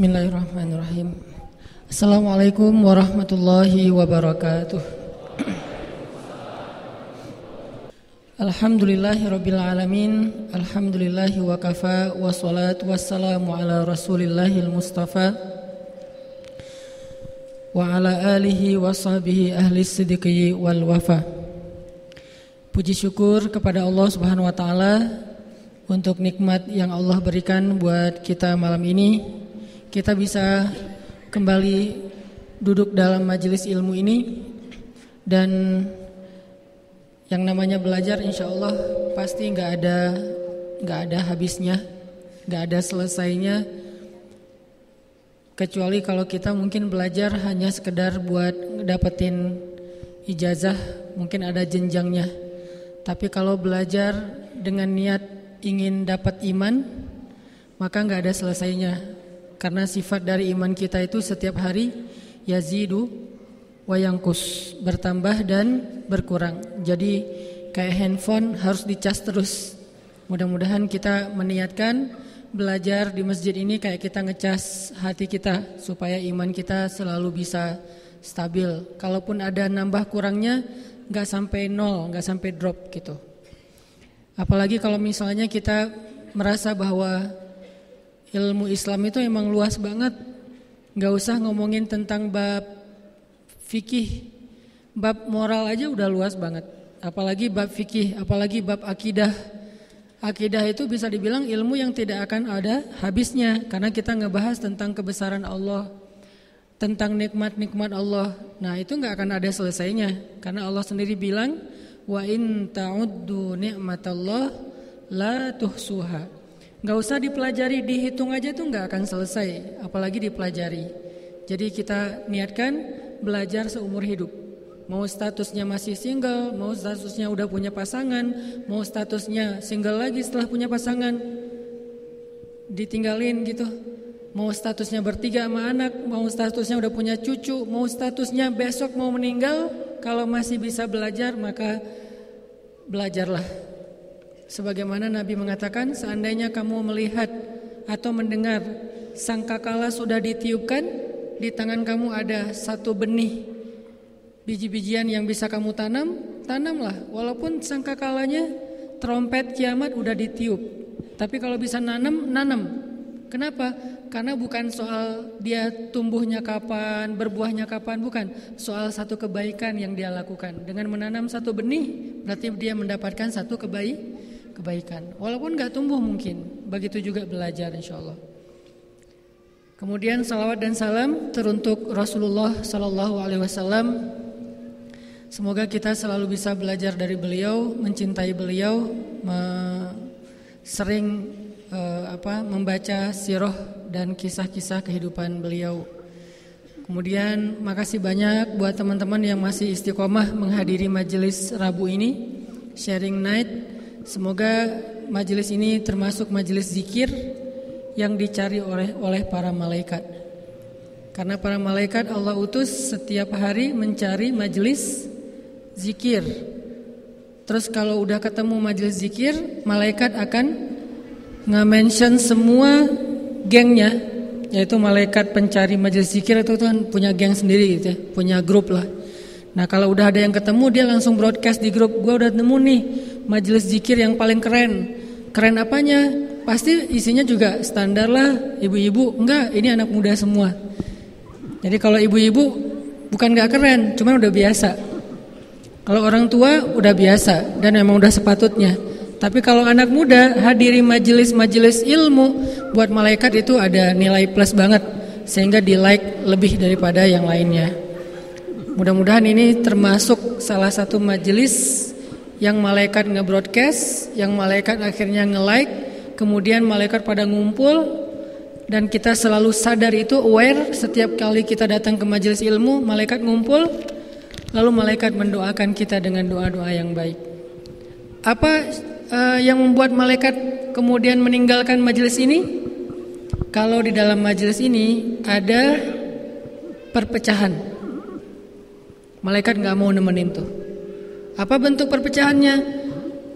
Bismillahirrahmanirrahim. Assalamualaikum warahmatullahi wabarakatuh. Alhamdulillahi rabbil alamin. Alhamdulillahi wa kafa wassalatu wassalamu ala Rasulillahil Mustafa wa ala alihi wa sahbihi ahli siddiqi wal wafa. Puji syukur kepada Allah Subhanahu wa taala untuk nikmat yang Allah berikan buat kita malam ini kita bisa kembali duduk dalam majelis ilmu ini. Dan yang namanya belajar insya Allah pasti nggak ada nggak ada habisnya nggak ada selesainya. Kecuali kalau kita mungkin belajar hanya sekedar buat dapetin ijazah mungkin ada jenjangnya. Tapi kalau belajar dengan niat ingin dapat iman maka nggak ada selesainya karena sifat dari iman kita itu setiap hari yazidu wayangkus bertambah dan berkurang. Jadi kayak handphone harus dicas terus. Mudah-mudahan kita meniatkan belajar di masjid ini kayak kita ngecas hati kita supaya iman kita selalu bisa stabil. Kalaupun ada nambah kurangnya nggak sampai nol, nggak sampai drop gitu. Apalagi kalau misalnya kita merasa bahwa ilmu Islam itu emang luas banget. Gak usah ngomongin tentang bab fikih, bab moral aja udah luas banget. Apalagi bab fikih, apalagi bab akidah. Akidah itu bisa dibilang ilmu yang tidak akan ada habisnya karena kita ngebahas tentang kebesaran Allah, tentang nikmat-nikmat Allah. Nah, itu nggak akan ada selesainya karena Allah sendiri bilang wa in ta'uddu ni'matallah la tuhsuha. Nggak usah dipelajari, dihitung aja tuh nggak akan selesai, apalagi dipelajari. Jadi kita niatkan belajar seumur hidup. Mau statusnya masih single, mau statusnya udah punya pasangan, mau statusnya single lagi setelah punya pasangan, ditinggalin gitu. Mau statusnya bertiga sama anak, mau statusnya udah punya cucu, mau statusnya besok mau meninggal, kalau masih bisa belajar maka belajarlah Sebagaimana Nabi mengatakan, seandainya kamu melihat atau mendengar sangkakala sudah ditiupkan, di tangan kamu ada satu benih biji-bijian yang bisa kamu tanam, tanamlah. Walaupun sangkakalanya trompet kiamat udah ditiup. Tapi kalau bisa nanam, nanam. Kenapa? Karena bukan soal dia tumbuhnya kapan, berbuahnya kapan, bukan. Soal satu kebaikan yang dia lakukan. Dengan menanam satu benih, berarti dia mendapatkan satu kebaikan kebaikan. Walaupun nggak tumbuh mungkin, begitu juga belajar insya Allah. Kemudian salawat dan salam teruntuk Rasulullah Sallallahu Alaihi Wasallam. Semoga kita selalu bisa belajar dari beliau, mencintai beliau, sering uh, apa membaca sirah dan kisah-kisah kehidupan beliau. Kemudian makasih banyak buat teman-teman yang masih istiqomah menghadiri majelis Rabu ini, sharing night Semoga majelis ini termasuk majelis zikir yang dicari oleh oleh para malaikat. Karena para malaikat Allah utus setiap hari mencari majelis zikir. Terus kalau udah ketemu majelis zikir, malaikat akan nge-mention semua gengnya, yaitu malaikat pencari majelis zikir itu kan punya geng sendiri gitu ya, punya grup lah. Nah kalau udah ada yang ketemu dia langsung broadcast di grup, gue udah nemu nih majelis zikir yang paling keren. Keren apanya? Pasti isinya juga standar lah, ibu-ibu. Enggak, ini anak muda semua. Jadi kalau ibu-ibu bukan gak keren, cuman udah biasa. Kalau orang tua udah biasa dan memang udah sepatutnya. Tapi kalau anak muda hadiri majelis-majelis ilmu buat malaikat itu ada nilai plus banget sehingga di like lebih daripada yang lainnya. Mudah-mudahan ini termasuk salah satu majelis yang malaikat nge-broadcast, yang malaikat akhirnya nge-like, kemudian malaikat pada ngumpul dan kita selalu sadar itu aware setiap kali kita datang ke majelis ilmu, malaikat ngumpul lalu malaikat mendoakan kita dengan doa-doa yang baik. Apa uh, yang membuat malaikat kemudian meninggalkan majelis ini? Kalau di dalam majelis ini ada perpecahan. Malaikat nggak mau nemenin tuh. Apa bentuk perpecahannya?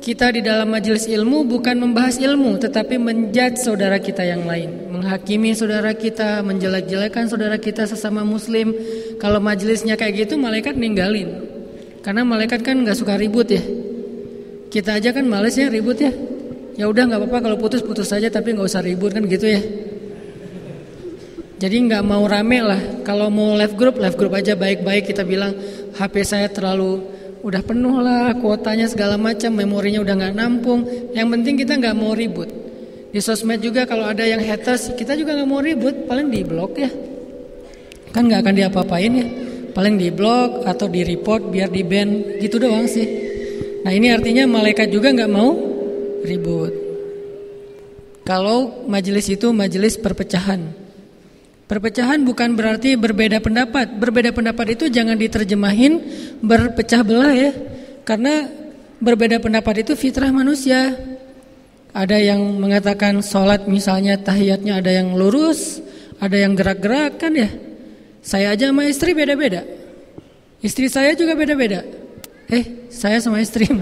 kita di dalam majelis ilmu bukan membahas ilmu tetapi menjat saudara kita yang lain, menghakimi saudara kita, menjelek-jelekan saudara kita sesama muslim. Kalau majelisnya kayak gitu malaikat ninggalin. Karena malaikat kan nggak suka ribut ya. Kita aja kan males ya ribut ya. Ya udah nggak apa-apa kalau putus putus saja tapi nggak usah ribut kan gitu ya. Jadi nggak mau rame lah. Kalau mau live group, live group aja baik-baik kita bilang HP saya terlalu udah penuh lah kuotanya segala macam memorinya udah nggak nampung. Yang penting kita nggak mau ribut. Di sosmed juga kalau ada yang haters kita juga nggak mau ribut. Paling di blok ya. Kan nggak akan diapa-apain ya. Paling di blok atau di report biar di ban. Gitu doang sih. Nah ini artinya malaikat juga nggak mau ribut. Kalau majelis itu majelis perpecahan Perpecahan bukan berarti berbeda pendapat. Berbeda pendapat itu jangan diterjemahin berpecah belah ya. Karena berbeda pendapat itu fitrah manusia. Ada yang mengatakan sholat misalnya tahiyatnya ada yang lurus, ada yang gerak-gerak kan ya. Saya aja sama istri beda-beda. Istri saya juga beda-beda. Eh, saya sama istri.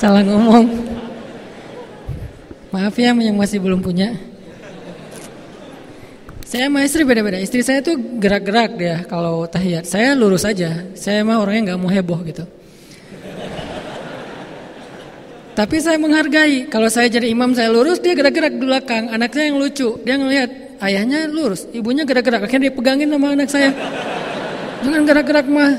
Salah ngomong. Maaf ya yang masih belum punya. Saya sama istri beda-beda. Istri saya tuh gerak-gerak dia kalau tahiyat. Saya lurus aja. Saya mah orangnya nggak mau heboh gitu. Tapi saya menghargai. Kalau saya jadi imam saya lurus, dia gerak-gerak di belakang. Anak saya yang lucu. Dia ngelihat ayahnya lurus, ibunya gerak-gerak. Akhirnya dia pegangin sama anak saya. Jangan gerak-gerak mah.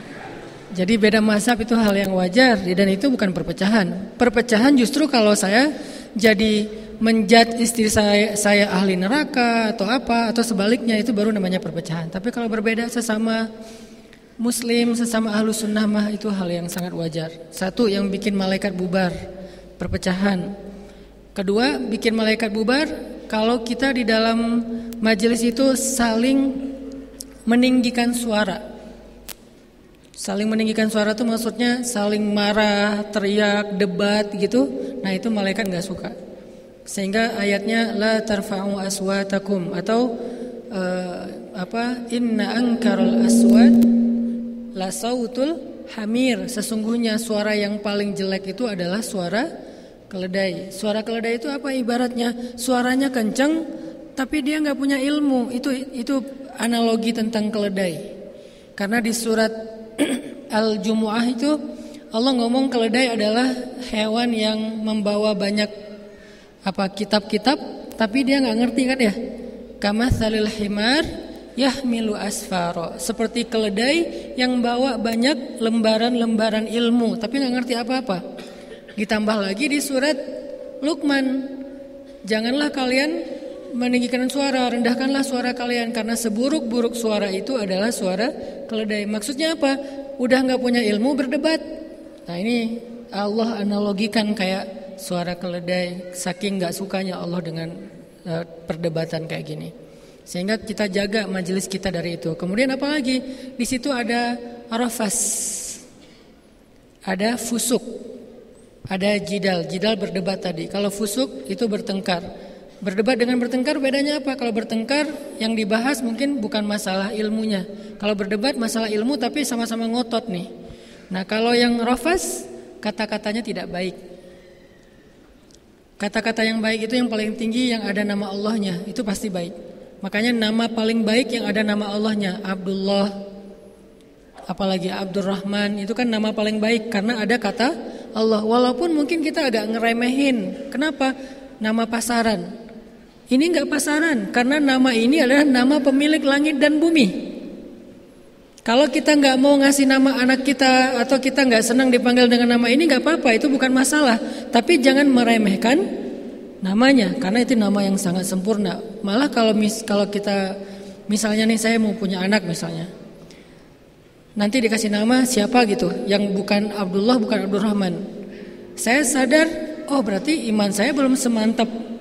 Jadi beda masab itu hal yang wajar dan itu bukan perpecahan. Perpecahan justru kalau saya jadi menjat istri saya saya ahli neraka atau apa atau sebaliknya itu baru namanya perpecahan. Tapi kalau berbeda sesama muslim sesama ahlu sunnah mah itu hal yang sangat wajar. Satu yang bikin malaikat bubar perpecahan. Kedua bikin malaikat bubar kalau kita di dalam majelis itu saling meninggikan suara. Saling meninggikan suara itu maksudnya saling marah, teriak, debat gitu. Nah itu malaikat nggak suka. Sehingga ayatnya la tarfa'u aswatakum atau uh, apa inna ankaral aswat la sautul hamir sesungguhnya suara yang paling jelek itu adalah suara keledai. Suara keledai itu apa ibaratnya? Suaranya kencang tapi dia nggak punya ilmu. Itu itu analogi tentang keledai. Karena di surat Al-Jumu'ah itu Allah ngomong keledai adalah hewan yang membawa banyak apa kitab-kitab tapi dia nggak ngerti kan ya? Kama salil himar yahmilu asfaro. Seperti keledai yang bawa banyak lembaran-lembaran ilmu tapi nggak ngerti apa-apa. Ditambah lagi di surat Luqman janganlah kalian meninggikan suara rendahkanlah suara kalian karena seburuk-buruk suara itu adalah suara keledai. Maksudnya apa? Udah nggak punya ilmu berdebat. Nah ini Allah analogikan kayak suara keledai saking nggak sukanya Allah dengan uh, perdebatan kayak gini. Sehingga kita jaga majelis kita dari itu. Kemudian apalagi di situ ada arafas ada fusuk ada jidal. Jidal berdebat tadi. Kalau fusuk itu bertengkar berdebat dengan bertengkar bedanya apa kalau bertengkar yang dibahas mungkin bukan masalah ilmunya kalau berdebat masalah ilmu tapi sama-sama ngotot nih nah kalau yang rafas kata-katanya tidak baik Kata-kata yang baik itu yang paling tinggi yang ada nama Allahnya itu pasti baik. Makanya nama paling baik yang ada nama Allahnya Abdullah, apalagi Abdurrahman itu kan nama paling baik karena ada kata Allah. Walaupun mungkin kita agak ngeremehin. Kenapa? Nama pasaran. Ini enggak pasaran karena nama ini adalah nama pemilik langit dan bumi. Kalau kita nggak mau ngasih nama anak kita atau kita nggak senang dipanggil dengan nama ini nggak apa-apa itu bukan masalah. Tapi jangan meremehkan namanya karena itu nama yang sangat sempurna. Malah kalau mis kalau kita misalnya nih saya mau punya anak misalnya, nanti dikasih nama siapa gitu yang bukan Abdullah bukan Abdurrahman. Saya sadar oh berarti iman saya belum semantap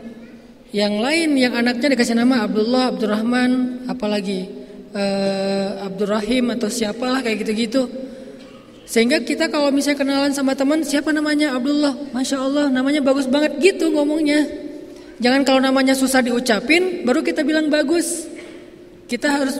yang lain yang anaknya dikasih nama Abdullah Abdurrahman apalagi uh, Abdurrahim atau siapalah kayak gitu-gitu. Sehingga kita kalau misalnya kenalan sama teman siapa namanya Abdullah, masya Allah namanya bagus banget gitu ngomongnya. Jangan kalau namanya susah diucapin baru kita bilang bagus. Kita harus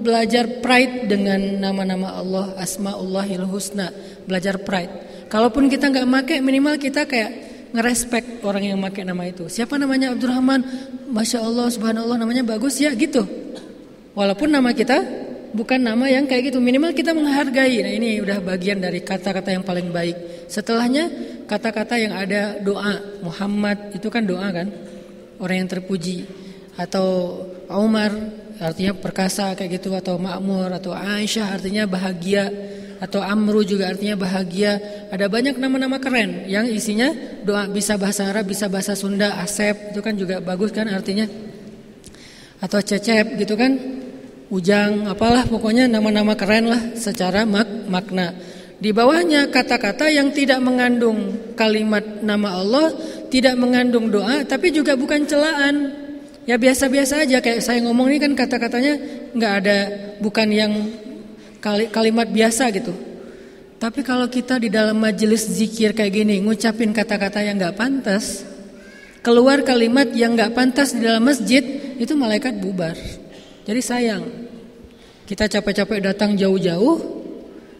belajar pride dengan nama-nama Allah, asmaullahil husna, belajar pride. Kalaupun kita nggak make, minimal kita kayak ngerespek orang yang make nama itu. Siapa namanya Abdurrahman? Masya Allah, subhanallah namanya bagus ya gitu. Walaupun nama kita bukan nama yang kayak gitu, minimal kita menghargai. Nah ini udah bagian dari kata-kata yang paling baik. Setelahnya kata-kata yang ada doa. Muhammad itu kan doa kan, orang yang terpuji. Atau Umar artinya perkasa kayak gitu atau makmur atau Aisyah artinya bahagia atau Amru juga artinya bahagia. Ada banyak nama-nama keren yang isinya doa bisa bahasa Arab, bisa bahasa Sunda, Asep itu kan juga bagus kan artinya. Atau Cecep gitu kan. Ujang apalah pokoknya nama-nama keren lah secara mak makna. Di bawahnya kata-kata yang tidak mengandung kalimat nama Allah, tidak mengandung doa, tapi juga bukan celaan, Ya biasa-biasa aja kayak saya ngomong ini kan kata-katanya nggak ada bukan yang kalimat biasa gitu. Tapi kalau kita di dalam majelis zikir kayak gini ngucapin kata-kata yang nggak pantas, keluar kalimat yang nggak pantas di dalam masjid itu malaikat bubar. Jadi sayang. Kita capek-capek datang jauh-jauh.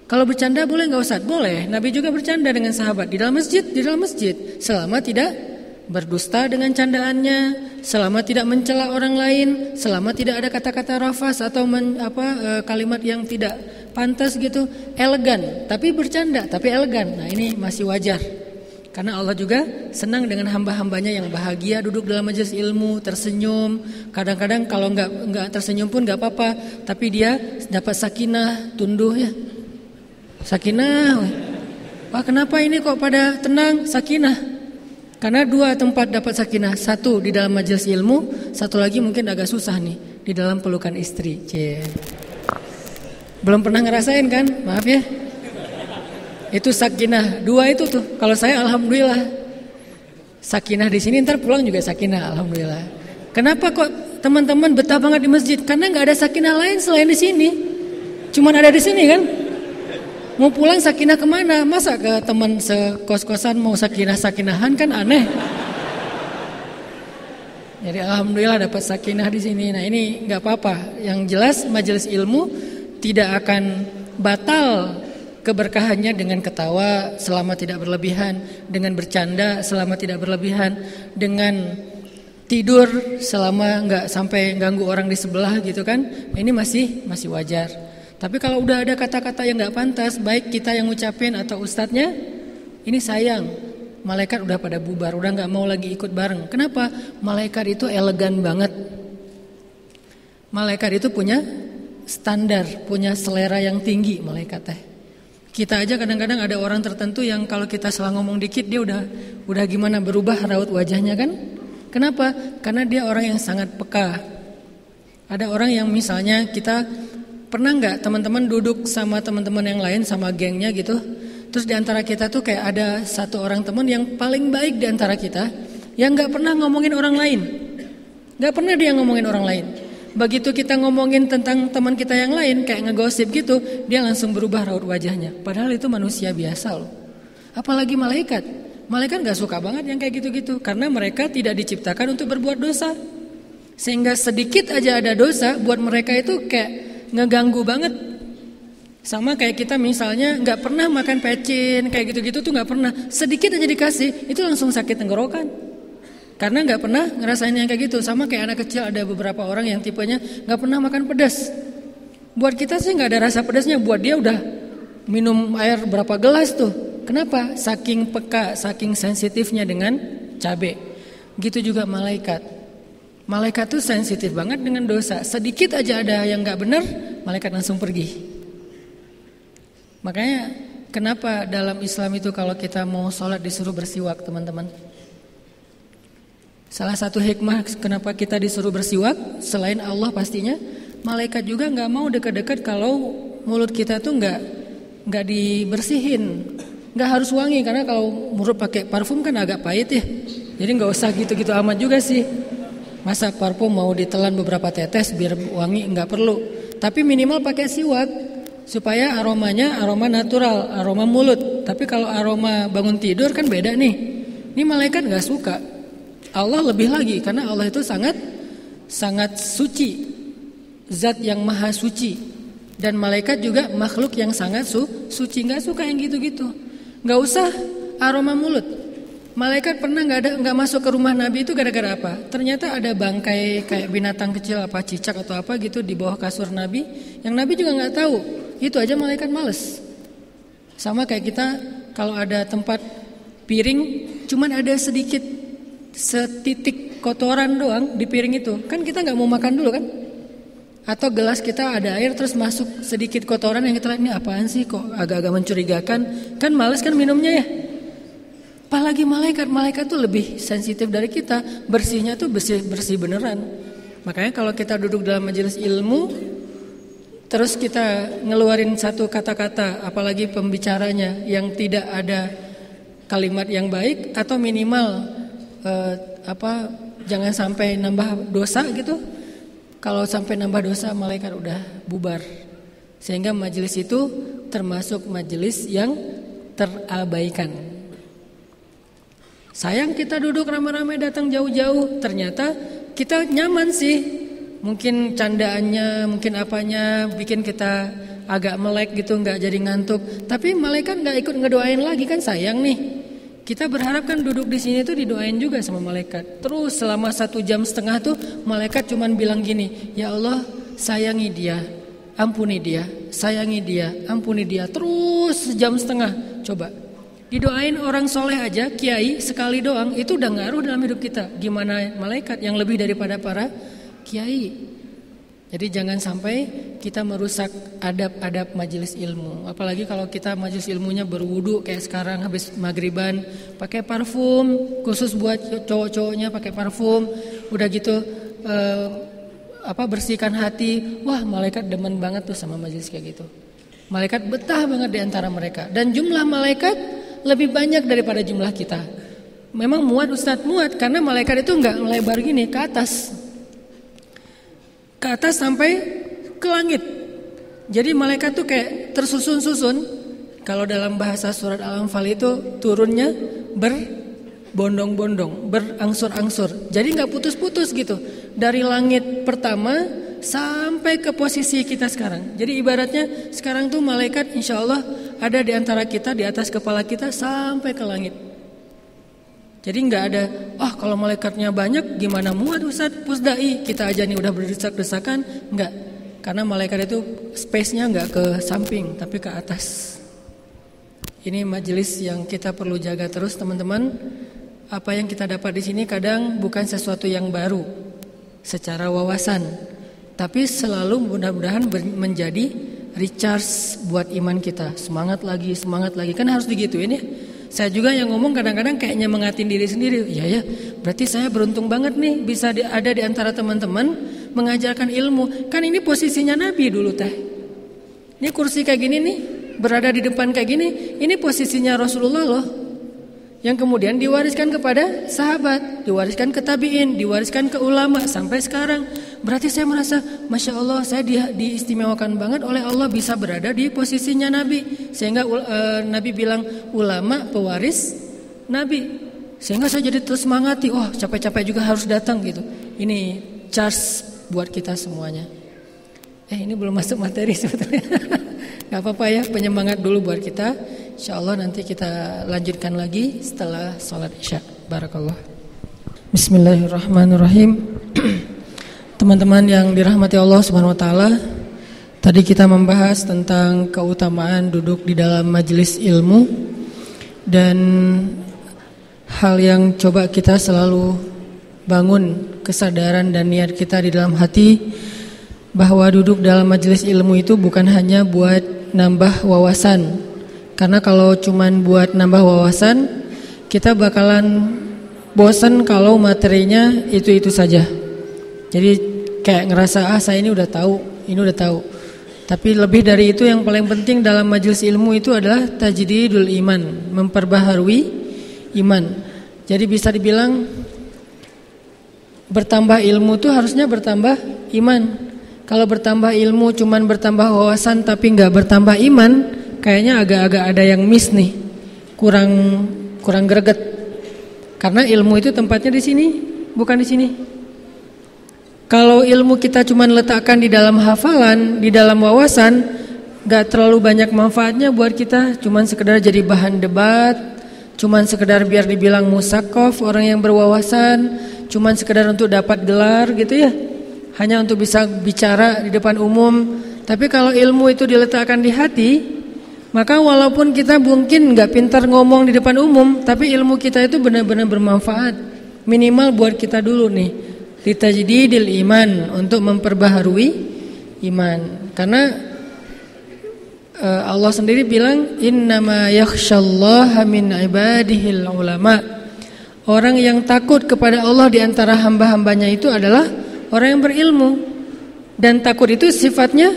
Kalau bercanda boleh nggak usah? Boleh. Nabi juga bercanda dengan sahabat di dalam masjid, di dalam masjid selama tidak berdusta dengan candaannya, selama tidak mencela orang lain, selama tidak ada kata-kata rafas atau men, apa e, kalimat yang tidak pantas gitu, elegan, tapi bercanda, tapi elegan. Nah, ini masih wajar. Karena Allah juga senang dengan hamba-hambanya yang bahagia duduk dalam majelis ilmu, tersenyum. Kadang-kadang kalau nggak nggak tersenyum pun nggak apa-apa, tapi dia dapat sakinah, tunduh ya. Sakinah. Wah, kenapa ini kok pada tenang? Sakinah. Karena dua tempat dapat sakinah, satu di dalam majelis ilmu, satu lagi mungkin agak susah nih di dalam pelukan istri. Cie. Belum pernah ngerasain kan? Maaf ya. Itu sakinah. Dua itu tuh. Kalau saya alhamdulillah. Sakinah di sini ntar pulang juga sakinah alhamdulillah. Kenapa kok teman-teman betah banget di masjid? Karena nggak ada sakinah lain selain di sini. Cuman ada di sini kan? Mau pulang sakinah ke mana? Masa ke teman sekos-kosan mau sakinah-sakinahan kan aneh. Jadi alhamdulillah dapat sakinah di sini. Nah ini nggak apa-apa. Yang jelas majelis ilmu tidak akan batal keberkahannya dengan ketawa selama tidak berlebihan, dengan bercanda selama tidak berlebihan, dengan tidur selama nggak sampai ganggu orang di sebelah gitu kan. Ini masih masih wajar. Tapi kalau udah ada kata-kata yang nggak pantas, baik kita yang ngucapin atau ustadznya, ini sayang. Malaikat udah pada bubar, udah nggak mau lagi ikut bareng. Kenapa? Malaikat itu elegan banget. Malaikat itu punya standar, punya selera yang tinggi malaikat teh. Kita aja kadang-kadang ada orang tertentu yang kalau kita salah ngomong dikit dia udah udah gimana berubah raut wajahnya kan? Kenapa? Karena dia orang yang sangat peka. Ada orang yang misalnya kita Pernah nggak teman-teman duduk sama teman-teman yang lain sama gengnya gitu? Terus di antara kita tuh kayak ada satu orang teman yang paling baik di antara kita yang nggak pernah ngomongin orang lain. Nggak pernah dia ngomongin orang lain. Begitu kita ngomongin tentang teman kita yang lain kayak ngegosip gitu, dia langsung berubah raut wajahnya. Padahal itu manusia biasa loh. Apalagi malaikat. Malaikat nggak suka banget yang kayak gitu-gitu karena mereka tidak diciptakan untuk berbuat dosa. Sehingga sedikit aja ada dosa buat mereka itu kayak ngeganggu banget. Sama kayak kita misalnya nggak pernah makan pecin kayak gitu-gitu tuh nggak pernah. Sedikit aja dikasih itu langsung sakit tenggorokan. Karena nggak pernah ngerasain yang kayak gitu. Sama kayak anak kecil ada beberapa orang yang tipenya nggak pernah makan pedas. Buat kita sih nggak ada rasa pedasnya. Buat dia udah minum air berapa gelas tuh. Kenapa? Saking peka, saking sensitifnya dengan cabai. Gitu juga malaikat. Malaikat tuh sensitif banget dengan dosa. Sedikit aja ada yang nggak benar, malaikat langsung pergi. Makanya kenapa dalam Islam itu kalau kita mau sholat disuruh bersiwak teman-teman? Salah satu hikmah kenapa kita disuruh bersiwak selain Allah pastinya, malaikat juga nggak mau dekat-dekat kalau mulut kita tuh nggak nggak dibersihin, nggak harus wangi karena kalau mulut pakai parfum kan agak pahit ya. Jadi nggak usah gitu-gitu amat juga sih. Masa parfum mau ditelan beberapa tetes biar wangi nggak perlu. Tapi minimal pakai siwak supaya aromanya aroma natural, aroma mulut. Tapi kalau aroma bangun tidur kan beda nih. Ini malaikat nggak suka. Allah lebih lagi karena Allah itu sangat sangat suci. zat yang maha suci dan malaikat juga makhluk yang sangat su suci nggak suka yang gitu-gitu nggak usah aroma mulut malaikat pernah nggak ada nggak masuk ke rumah nabi itu gara-gara apa? Ternyata ada bangkai kayak binatang kecil apa cicak atau apa gitu di bawah kasur nabi yang nabi juga nggak tahu. Itu aja malaikat males. Sama kayak kita kalau ada tempat piring cuman ada sedikit setitik kotoran doang di piring itu. Kan kita nggak mau makan dulu kan? Atau gelas kita ada air terus masuk sedikit kotoran yang kita lihat ini apaan sih kok agak-agak mencurigakan? Kan males kan minumnya ya apalagi malaikat malaikat tuh lebih sensitif dari kita bersihnya tuh bersih bersih beneran makanya kalau kita duduk dalam majelis ilmu terus kita ngeluarin satu kata-kata apalagi pembicaranya yang tidak ada kalimat yang baik atau minimal eh, apa jangan sampai nambah dosa gitu. Kalau sampai nambah dosa malaikat udah bubar. Sehingga majelis itu termasuk majelis yang terabaikan. Sayang kita duduk ramai-ramai datang jauh-jauh, ternyata kita nyaman sih. Mungkin candaannya, mungkin apanya bikin kita agak melek gitu, nggak jadi ngantuk. Tapi malaikat nggak ikut ngedoain lagi kan sayang nih. Kita berharap kan duduk di sini tuh didoain juga sama malaikat. Terus selama satu jam setengah tuh malaikat cuman bilang gini, ya Allah sayangi dia, ampuni dia, sayangi dia, ampuni dia. Terus jam setengah, coba didoain orang soleh aja, kiai sekali doang itu udah ngaruh dalam hidup kita. Gimana malaikat yang lebih daripada para kiai? Jadi jangan sampai kita merusak adab-adab majelis ilmu. Apalagi kalau kita majelis ilmunya berwudu kayak sekarang habis maghriban pakai parfum khusus buat cowok-cowoknya pakai parfum. Udah gitu eh, apa bersihkan hati. Wah malaikat demen banget tuh sama majelis kayak gitu. Malaikat betah banget di antara mereka. Dan jumlah malaikat lebih banyak daripada jumlah kita. Memang muat Ustadz muat karena malaikat itu nggak melebar gini ke atas ke atas sampai ke langit. Jadi malaikat tuh kayak tersusun-susun. Kalau dalam bahasa surat Al-Anfal itu turunnya berbondong-bondong, berangsur-angsur. Jadi nggak putus-putus gitu. Dari langit pertama sampai ke posisi kita sekarang. Jadi ibaratnya sekarang tuh malaikat insya Allah ada di antara kita, di atas kepala kita sampai ke langit. Jadi nggak ada, oh, kalau malaikatnya banyak gimana muat Ustaz pusdai kita aja nih udah berdesak-desakan, nggak. Karena malaikat itu space-nya nggak ke samping tapi ke atas. Ini majelis yang kita perlu jaga terus teman-teman. Apa yang kita dapat di sini kadang bukan sesuatu yang baru secara wawasan, tapi selalu mudah-mudahan menjadi recharge buat iman kita. Semangat lagi, semangat lagi. Kan harus digituin ya. Saya juga yang ngomong kadang-kadang kayaknya mengatin diri sendiri. Ya ya, berarti saya beruntung banget nih bisa di, ada di antara teman-teman mengajarkan ilmu. Kan ini posisinya Nabi dulu teh. Ini kursi kayak gini nih, berada di depan kayak gini. Ini posisinya Rasulullah loh. Yang kemudian diwariskan kepada sahabat, diwariskan ke tabiin, diwariskan ke ulama sampai sekarang. Berarti saya merasa, masya Allah, saya di, diistimewakan banget oleh Allah bisa berada di posisinya Nabi, sehingga uh, Nabi bilang ulama pewaris Nabi, sehingga saya jadi terus semangati, oh capek-capek juga harus datang gitu. Ini charge buat kita semuanya. Eh ini belum masuk materi sebetulnya. Gak apa-apa ya penyemangat dulu buat kita. Insya Allah nanti kita lanjutkan lagi setelah sholat isya. Barakallah. Bismillahirrahmanirrahim. Teman-teman yang dirahmati Allah Subhanahu wa taala, tadi kita membahas tentang keutamaan duduk di dalam majelis ilmu dan hal yang coba kita selalu bangun kesadaran dan niat kita di dalam hati bahwa duduk dalam majelis ilmu itu bukan hanya buat nambah wawasan. Karena kalau cuman buat nambah wawasan, kita bakalan bosan kalau materinya itu-itu saja. Jadi kayak ngerasa ah saya ini udah tahu, ini udah tahu. Tapi lebih dari itu yang paling penting dalam majelis ilmu itu adalah tajdidul iman, memperbaharui iman. Jadi bisa dibilang bertambah ilmu itu harusnya bertambah iman. Kalau bertambah ilmu cuman bertambah wawasan tapi nggak bertambah iman, kayaknya agak-agak ada yang miss nih. Kurang kurang greget. Karena ilmu itu tempatnya di sini, bukan di sini. Kalau ilmu kita cuma letakkan di dalam hafalan, di dalam wawasan, gak terlalu banyak manfaatnya buat kita. Cuman sekedar jadi bahan debat, cuman sekedar biar dibilang musakof orang yang berwawasan, cuman sekedar untuk dapat gelar gitu ya. Hanya untuk bisa bicara di depan umum. Tapi kalau ilmu itu diletakkan di hati, maka walaupun kita mungkin nggak pintar ngomong di depan umum, tapi ilmu kita itu benar-benar bermanfaat. Minimal buat kita dulu nih litajdidil iman untuk memperbaharui iman. Karena uh, Allah sendiri bilang innama yakhsyallaha min ibadihil ulama. Orang yang takut kepada Allah di antara hamba-hambanya itu adalah orang yang berilmu. Dan takut itu sifatnya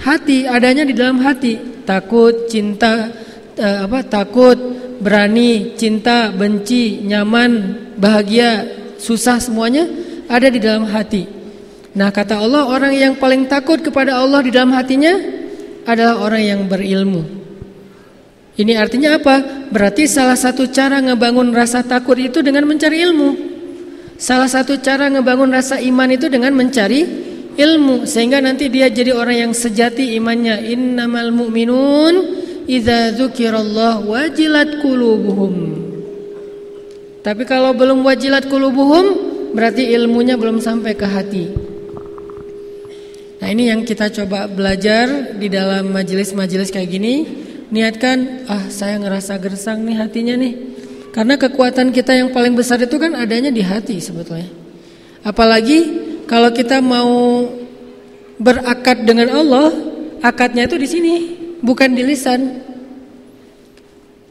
hati adanya di dalam hati. Takut cinta uh, apa takut berani cinta benci nyaman bahagia susah semuanya ada di dalam hati. Nah kata Allah orang yang paling takut kepada Allah di dalam hatinya adalah orang yang berilmu. Ini artinya apa? Berarti salah satu cara ngebangun rasa takut itu dengan mencari ilmu. Salah satu cara ngebangun rasa iman itu dengan mencari ilmu sehingga nanti dia jadi orang yang sejati imannya. Innamal mu'minun idza dzukirallah wajilat qulubuhum. Tapi kalau belum wajilat qulubuhum berarti ilmunya belum sampai ke hati. Nah ini yang kita coba belajar di dalam majelis-majelis kayak gini. Niatkan, ah saya ngerasa gersang nih hatinya nih. Karena kekuatan kita yang paling besar itu kan adanya di hati sebetulnya. Apalagi kalau kita mau berakad dengan Allah, akadnya itu di sini, bukan di lisan.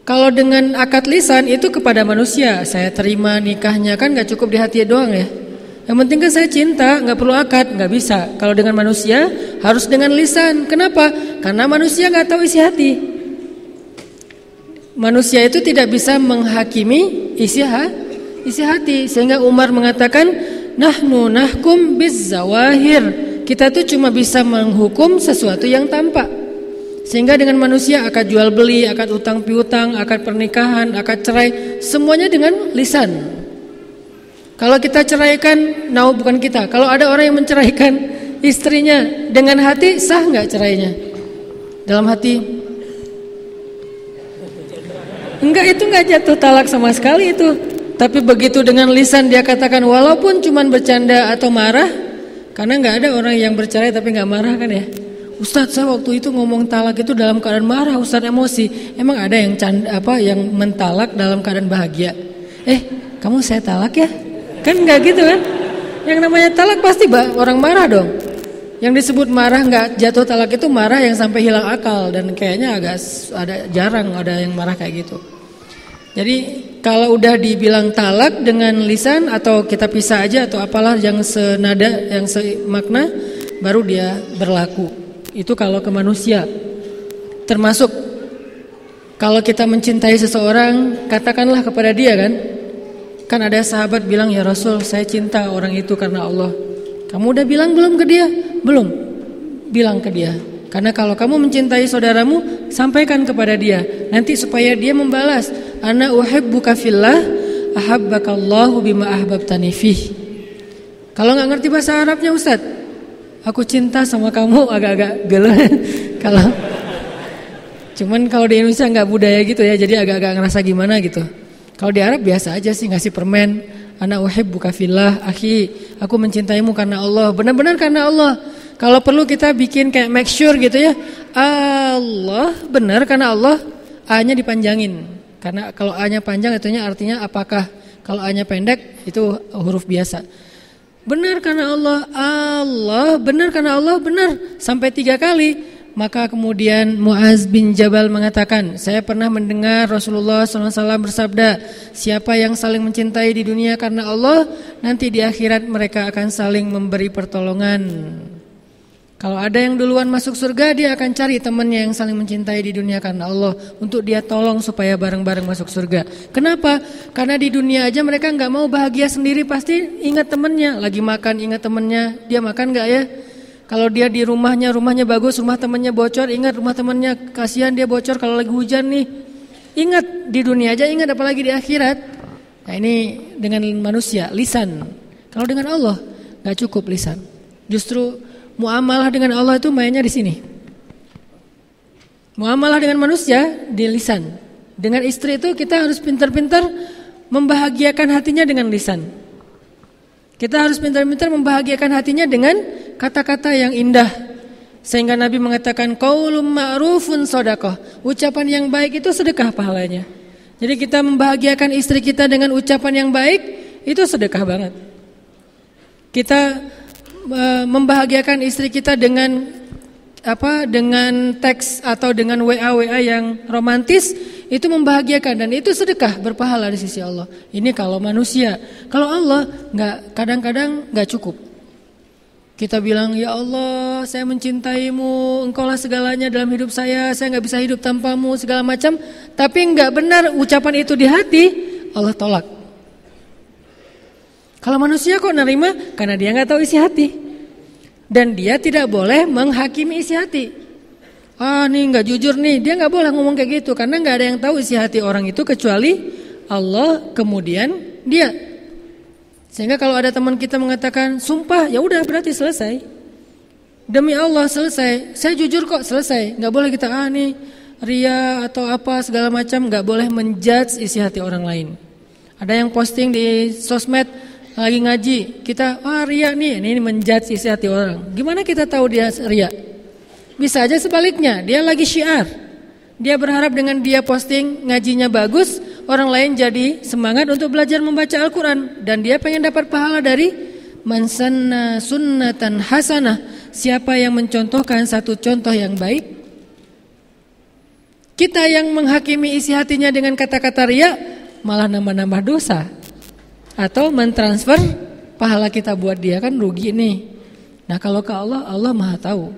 Kalau dengan akad lisan itu kepada manusia, saya terima nikahnya kan nggak cukup di hati doang ya. Yang penting kan saya cinta, nggak perlu akad, nggak bisa. Kalau dengan manusia harus dengan lisan. Kenapa? Karena manusia nggak tahu isi hati. Manusia itu tidak bisa menghakimi isi hati, isi hati. Sehingga Umar mengatakan, nahnu nahkum biz zawahir. Kita tuh cuma bisa menghukum sesuatu yang tampak. Sehingga dengan manusia akad jual beli, akad utang piutang, akad pernikahan, akad cerai, semuanya dengan lisan. Kalau kita ceraikan, nah bukan kita. Kalau ada orang yang menceraikan istrinya dengan hati, sah nggak cerainya? Dalam hati, enggak itu nggak jatuh talak sama sekali itu. Tapi begitu dengan lisan dia katakan walaupun cuman bercanda atau marah, karena nggak ada orang yang bercerai tapi nggak marah kan ya. Ustadz saya waktu itu ngomong talak itu dalam keadaan marah Ustadz emosi. Emang ada yang canda, apa yang mentalak dalam keadaan bahagia? Eh kamu saya talak ya? Kan nggak gitu kan? Yang namanya talak pasti orang marah dong. Yang disebut marah nggak jatuh talak itu marah yang sampai hilang akal. Dan kayaknya agak ada jarang ada yang marah kayak gitu. Jadi kalau udah dibilang talak dengan lisan Atau kita pisah aja atau apalah yang senada yang semakna Baru dia berlaku itu kalau ke manusia. Termasuk kalau kita mencintai seseorang, katakanlah kepada dia kan. Kan ada sahabat bilang, "Ya Rasul, saya cinta orang itu karena Allah." Kamu udah bilang belum ke dia? Belum. Bilang ke dia. Karena kalau kamu mencintai saudaramu, sampaikan kepada dia. Nanti supaya dia membalas, "Ana uhibbuka fillah, ahabbakallahu bima ahbabtani fih." Kalau nggak ngerti bahasa Arabnya Ustaz, aku cinta sama kamu agak-agak gelo kalau cuman kalau di Indonesia nggak budaya gitu ya jadi agak-agak ngerasa gimana gitu. Kalau di Arab biasa aja sih ngasih permen anak buka filah akhi aku mencintaimu karena Allah. Benar-benar karena Allah. Kalau perlu kita bikin kayak make sure gitu ya Allah benar karena Allah A-nya dipanjangin. Karena kalau A-nya panjang itunya artinya apakah kalau A-nya pendek itu huruf biasa Benar karena Allah, Allah, benar karena Allah, benar. Sampai tiga kali. Maka kemudian Muaz bin Jabal mengatakan, saya pernah mendengar Rasulullah SAW bersabda, siapa yang saling mencintai di dunia karena Allah, nanti di akhirat mereka akan saling memberi pertolongan. Kalau ada yang duluan masuk surga, dia akan cari temannya yang saling mencintai di dunia karena Allah untuk dia tolong supaya bareng-bareng masuk surga. Kenapa? Karena di dunia aja mereka nggak mau bahagia sendiri, pasti ingat temannya. Lagi makan ingat temannya, dia makan nggak ya? Kalau dia di rumahnya, rumahnya bagus, rumah temannya bocor, ingat rumah temannya, kasihan dia bocor kalau lagi hujan nih. Ingat di dunia aja, ingat apalagi di akhirat. Nah ini dengan manusia, lisan. Kalau dengan Allah, nggak cukup lisan. Justru muamalah dengan Allah itu mainnya di sini. Muamalah dengan manusia di lisan. Dengan istri itu kita harus pintar-pintar membahagiakan hatinya dengan lisan. Kita harus pintar-pintar membahagiakan hatinya dengan kata-kata yang indah. Sehingga Nabi mengatakan qaulum ma'rufun sodakoh. Ucapan yang baik itu sedekah pahalanya. Jadi kita membahagiakan istri kita dengan ucapan yang baik itu sedekah banget. Kita membahagiakan istri kita dengan apa dengan teks atau dengan WA WA yang romantis itu membahagiakan dan itu sedekah berpahala di sisi Allah. Ini kalau manusia, kalau Allah nggak kadang-kadang nggak cukup. Kita bilang, ya Allah saya mencintaimu, engkaulah segalanya dalam hidup saya, saya nggak bisa hidup tanpamu, segala macam. Tapi nggak benar ucapan itu di hati, Allah tolak. Kalau manusia kok nerima? Karena dia nggak tahu isi hati. Dan dia tidak boleh menghakimi isi hati. Ah nih nggak jujur nih, dia nggak boleh ngomong kayak gitu. Karena nggak ada yang tahu isi hati orang itu kecuali Allah kemudian dia. Sehingga kalau ada teman kita mengatakan sumpah, ya udah berarti selesai. Demi Allah selesai. Saya jujur kok selesai. Nggak boleh kita ah nih ria atau apa segala macam. Nggak boleh menjudge isi hati orang lain. Ada yang posting di sosmed lagi ngaji, kita ah ria nih, ini menjudge isi hati orang. Gimana kita tahu dia ria? Bisa aja sebaliknya, dia lagi syiar. Dia berharap dengan dia posting ngajinya bagus, orang lain jadi semangat untuk belajar membaca Al-Quran. Dan dia pengen dapat pahala dari mansanna sunnatan hasanah. Siapa yang mencontohkan satu contoh yang baik? Kita yang menghakimi isi hatinya dengan kata-kata ria, malah nambah-nambah dosa atau mentransfer pahala kita buat dia kan rugi nih. Nah, kalau ke Allah, Allah Maha tahu.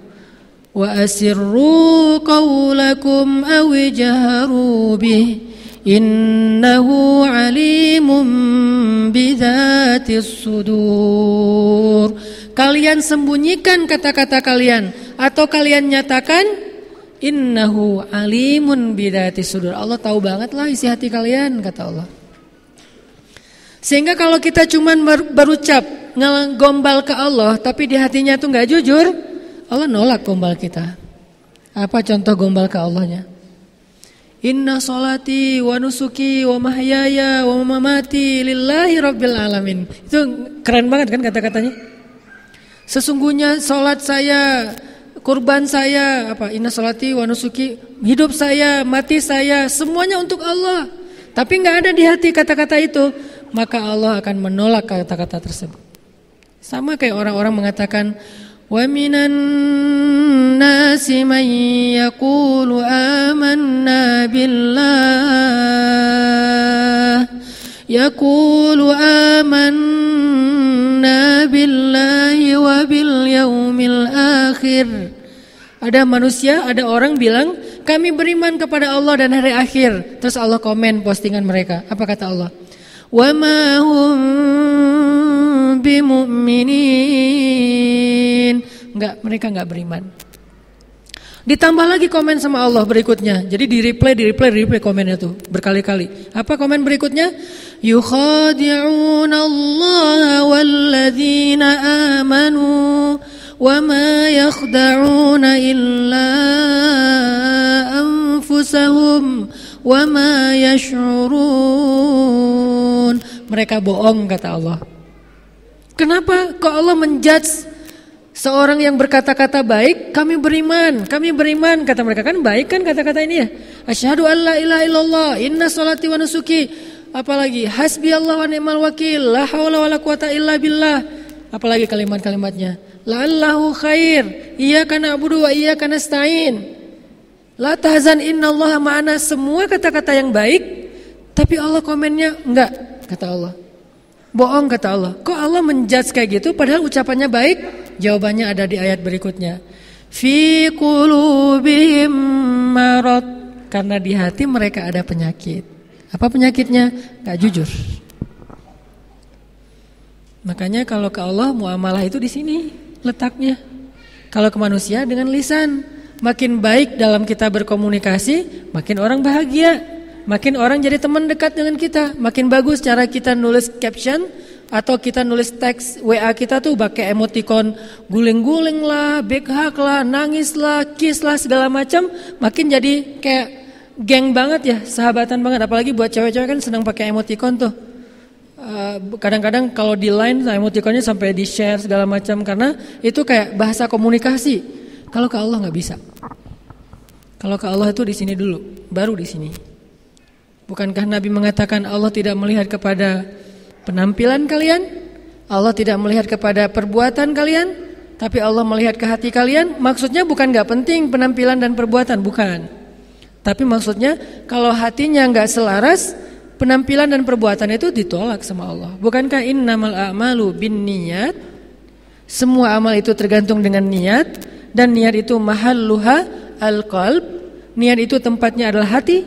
Wa asirru qawlakum aw bih innahu alimun bidzatis sudur. Kalian sembunyikan kata-kata kalian atau kalian nyatakan innahu alimun bidzatis sudur. Allah tahu banget lah isi hati kalian kata Allah. Sehingga kalau kita cuman berucap ngegombal ke Allah tapi di hatinya tuh nggak jujur, Allah nolak gombal kita. Apa contoh gombal ke Allahnya? Inna solati wa nusuki wa mahyaya wa mamati lillahi rabbil alamin. Itu keren banget kan kata-katanya? Sesungguhnya solat saya, kurban saya, apa? Inna solati wa nusuki, hidup saya, mati saya, semuanya untuk Allah. Tapi nggak ada di hati kata-kata itu, maka Allah akan menolak kata-kata tersebut. Sama kayak orang-orang mengatakan wa minan nasi man yaqulu amanna billah yaqulu amanna billahi wa bil yaumil akhir ada manusia, ada orang bilang kami beriman kepada Allah dan hari akhir. Terus Allah komen postingan mereka. Apa kata Allah? Ma hum bimu'minin. Enggak, mereka enggak beriman. Ditambah lagi komen sama Allah berikutnya. Jadi di replay, di replay, di replay komennya tuh berkali-kali. Apa komen berikutnya? Yukhadi'un Allah walladzina amanu wa ma yakhda'una illa anfusahum wa ma yash'urun. Mereka bohong kata Allah. Kenapa kok Allah menjudge seorang yang berkata-kata baik, kami beriman, kami beriman, kata mereka kan baik kan kata-kata ini ya. Asyhadu an la ilaha illallah, inna salati wa nusuki, apalagi hasbi Allah wa ni'mal wakil, la haula wala quwata illa billah. Apalagi kalimat-kalimatnya. La'allahu khair, iyyaka na'budu wa iyyaka nasta'in. La tahzan innallaha ma'ana semua kata-kata yang baik, tapi Allah komennya enggak, kata Allah. Bohong kata Allah. Kok Allah menjudge kayak gitu padahal ucapannya baik? Jawabannya ada di ayat berikutnya. Fi qulubihim marad. Karena di hati mereka ada penyakit. Apa penyakitnya? Gak jujur. Makanya kalau ke Allah muamalah itu di sini letaknya. Kalau ke manusia dengan lisan, makin baik dalam kita berkomunikasi, makin orang bahagia. Makin orang jadi teman dekat dengan kita, makin bagus cara kita nulis caption, atau kita nulis teks WA kita tuh pakai emoticon guling-guling lah, big hug lah, nangis lah, kiss lah segala macam, makin jadi kayak geng banget ya, sahabatan banget. Apalagi buat cewek-cewek kan senang pakai emoticon tuh. Eh, kadang-kadang kalau di line nah, emoticonnya sampai di share segala macam karena itu kayak bahasa komunikasi. Kalau ke Allah nggak bisa. Kalau ke Allah itu di sini dulu, baru di sini. Bukankah Nabi mengatakan Allah tidak melihat kepada penampilan kalian, Allah tidak melihat kepada perbuatan kalian, tapi Allah melihat ke hati kalian. Maksudnya bukan nggak penting penampilan dan perbuatan, bukan. Tapi maksudnya kalau hatinya nggak selaras, penampilan dan perbuatan itu ditolak sama Allah. Bukankah innamal a'malu bin niat? Semua amal itu tergantung dengan niat dan niat itu mahalluha al-qalb. Niat itu tempatnya adalah hati.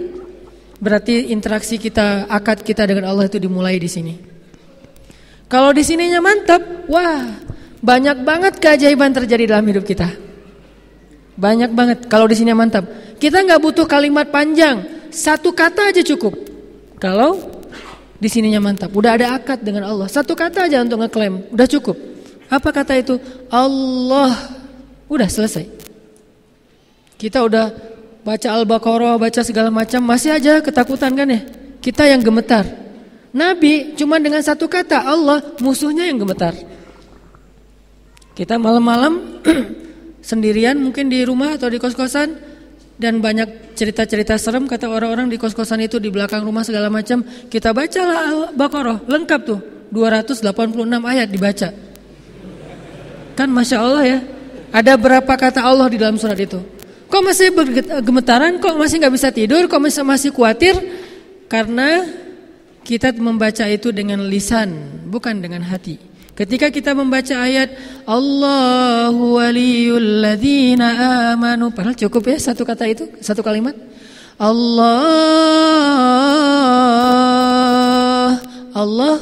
Berarti interaksi kita, akad kita dengan Allah itu dimulai di sini. Kalau di sininya mantap, wah banyak banget keajaiban terjadi dalam hidup kita. Banyak banget kalau di sini mantap. Kita nggak butuh kalimat panjang, satu kata aja cukup. Kalau di sininya mantap, udah ada akad dengan Allah. Satu kata aja untuk ngeklaim, udah cukup. Apa kata itu? Allah. Udah selesai. Kita udah baca Al-Baqarah, baca segala macam, masih aja ketakutan kan ya? Kita yang gemetar. Nabi cuma dengan satu kata Allah musuhnya yang gemetar. Kita malam-malam sendirian mungkin di rumah atau di kos-kosan dan banyak cerita-cerita serem kata orang-orang di kos-kosan itu di belakang rumah segala macam. Kita bacalah Al-Baqarah lengkap tuh 286 ayat dibaca. Kan masya Allah ya. Ada berapa kata Allah di dalam surat itu? Kok masih gemetaran? Kok masih nggak bisa tidur? Kok masih masih khawatir? Karena kita membaca itu dengan lisan, bukan dengan hati. Ketika kita membaca ayat Allahu waliyul ladzina amanu, padahal cukup ya satu kata itu, satu kalimat. Allah Allah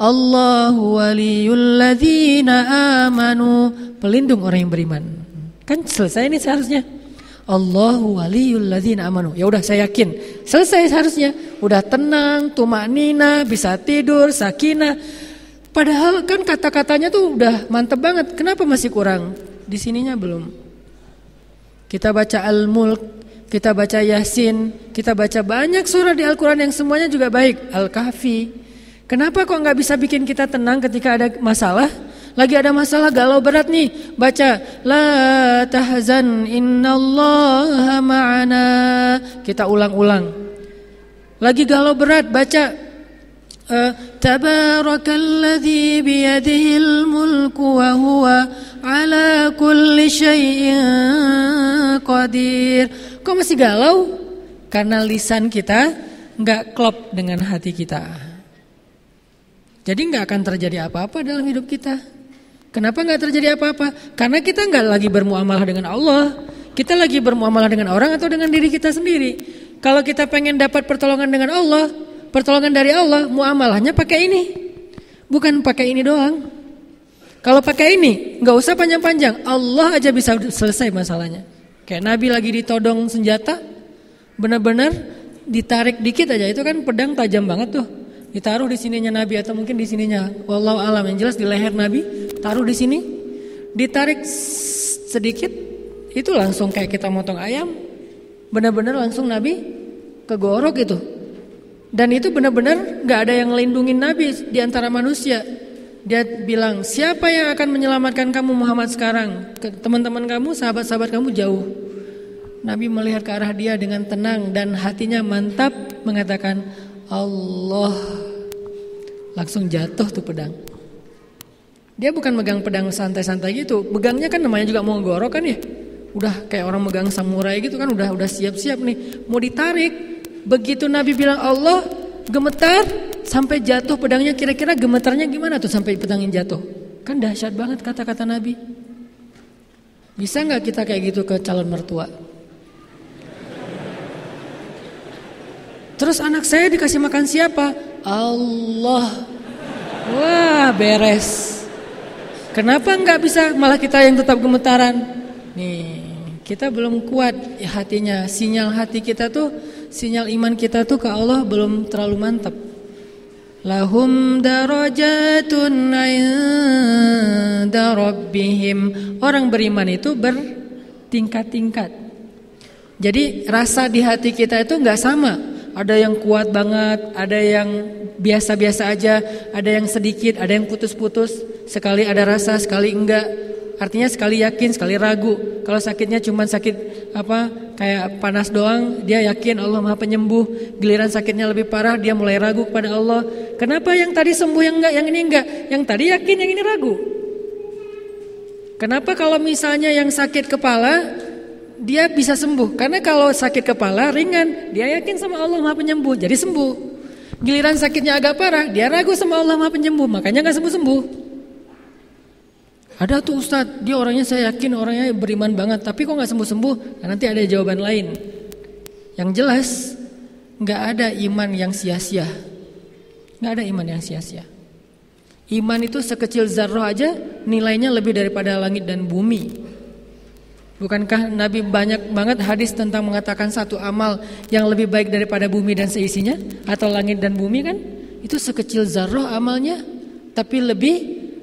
Allahu waliyul ladzina amanu, pelindung orang yang beriman. Kan selesai ini seharusnya. Allahu waliyul ladzina amanu. Ya udah saya yakin. Selesai seharusnya. Udah tenang, tumak nina, bisa tidur, sakinah. Padahal kan kata-katanya tuh udah mantep banget. Kenapa masih kurang? Di sininya belum. Kita baca Al-Mulk, kita baca Yasin, kita baca banyak surah di Al-Quran yang semuanya juga baik. Al-Kahfi. Kenapa kok nggak bisa bikin kita tenang ketika ada masalah? Lagi ada masalah galau berat nih, baca la tahzan innallaha ma'ana. Kita ulang-ulang. Lagi galau berat, baca uh, Tabarakalladzi biyadihil mulku wa huwa ala kulli syai'in qadir. Kok masih galau? Karena lisan kita nggak klop dengan hati kita. Jadi nggak akan terjadi apa-apa dalam hidup kita. Kenapa nggak terjadi apa-apa? Karena kita nggak lagi bermuamalah dengan Allah. Kita lagi bermuamalah dengan orang atau dengan diri kita sendiri. Kalau kita pengen dapat pertolongan dengan Allah, pertolongan dari Allah, muamalahnya pakai ini. Bukan pakai ini doang. Kalau pakai ini, nggak usah panjang-panjang. Allah aja bisa selesai masalahnya. Kayak Nabi lagi ditodong senjata, benar-benar ditarik dikit aja. Itu kan pedang tajam banget tuh. Ditaruh di sininya Nabi atau mungkin di sininya. Wallahu alam yang jelas di leher Nabi, taruh di sini, ditarik sedikit, itu langsung kayak kita motong ayam. Benar-benar langsung Nabi kegorok itu. Dan itu benar-benar nggak ada yang melindungi Nabi di antara manusia. Dia bilang, siapa yang akan menyelamatkan kamu Muhammad sekarang? Teman-teman kamu, sahabat-sahabat kamu jauh. Nabi melihat ke arah dia dengan tenang dan hatinya mantap mengatakan, Allah langsung jatuh tuh pedang. Dia bukan megang pedang santai-santai gitu, megangnya kan namanya juga mau gorok kan ya. Udah kayak orang megang samurai gitu kan, udah udah siap-siap nih, mau ditarik. Begitu Nabi bilang Allah gemetar sampai jatuh pedangnya, kira-kira gemetarnya gimana tuh sampai pedangnya jatuh? Kan dahsyat banget kata-kata Nabi. Bisa nggak kita kayak gitu ke calon mertua? Terus anak saya dikasih makan siapa? Allah. Wah beres. Kenapa nggak bisa malah kita yang tetap gemetaran? Nih kita belum kuat ya hatinya. Sinyal hati kita tuh, sinyal iman kita tuh ke Allah belum terlalu mantap. Lahum darajatun inda rabbihim. Orang beriman itu bertingkat-tingkat. Jadi rasa di hati kita itu nggak sama. Ada yang kuat banget, ada yang biasa-biasa aja, ada yang sedikit, ada yang putus-putus. Sekali ada rasa, sekali enggak. Artinya sekali yakin, sekali ragu. Kalau sakitnya cuma sakit apa kayak panas doang, dia yakin Allah Maha Penyembuh. Giliran sakitnya lebih parah, dia mulai ragu kepada Allah. Kenapa yang tadi sembuh yang enggak, yang ini enggak? Yang tadi yakin, yang ini ragu. Kenapa kalau misalnya yang sakit kepala dia bisa sembuh? Karena kalau sakit kepala ringan, dia yakin sama Allah Maha Penyembuh, jadi sembuh. Giliran sakitnya agak parah, dia ragu sama Allah Maha Penyembuh, makanya nggak sembuh-sembuh. Ada tuh Ustadz, dia orangnya saya yakin orangnya beriman banget, tapi kok nggak sembuh-sembuh? Nah, nanti ada jawaban lain. Yang jelas nggak ada iman yang sia-sia, nggak ada iman yang sia-sia. Iman itu sekecil zarroh aja nilainya lebih daripada langit dan bumi. Bukankah Nabi banyak banget hadis tentang mengatakan satu amal yang lebih baik daripada bumi dan seisinya atau langit dan bumi kan? Itu sekecil zarroh amalnya, tapi lebih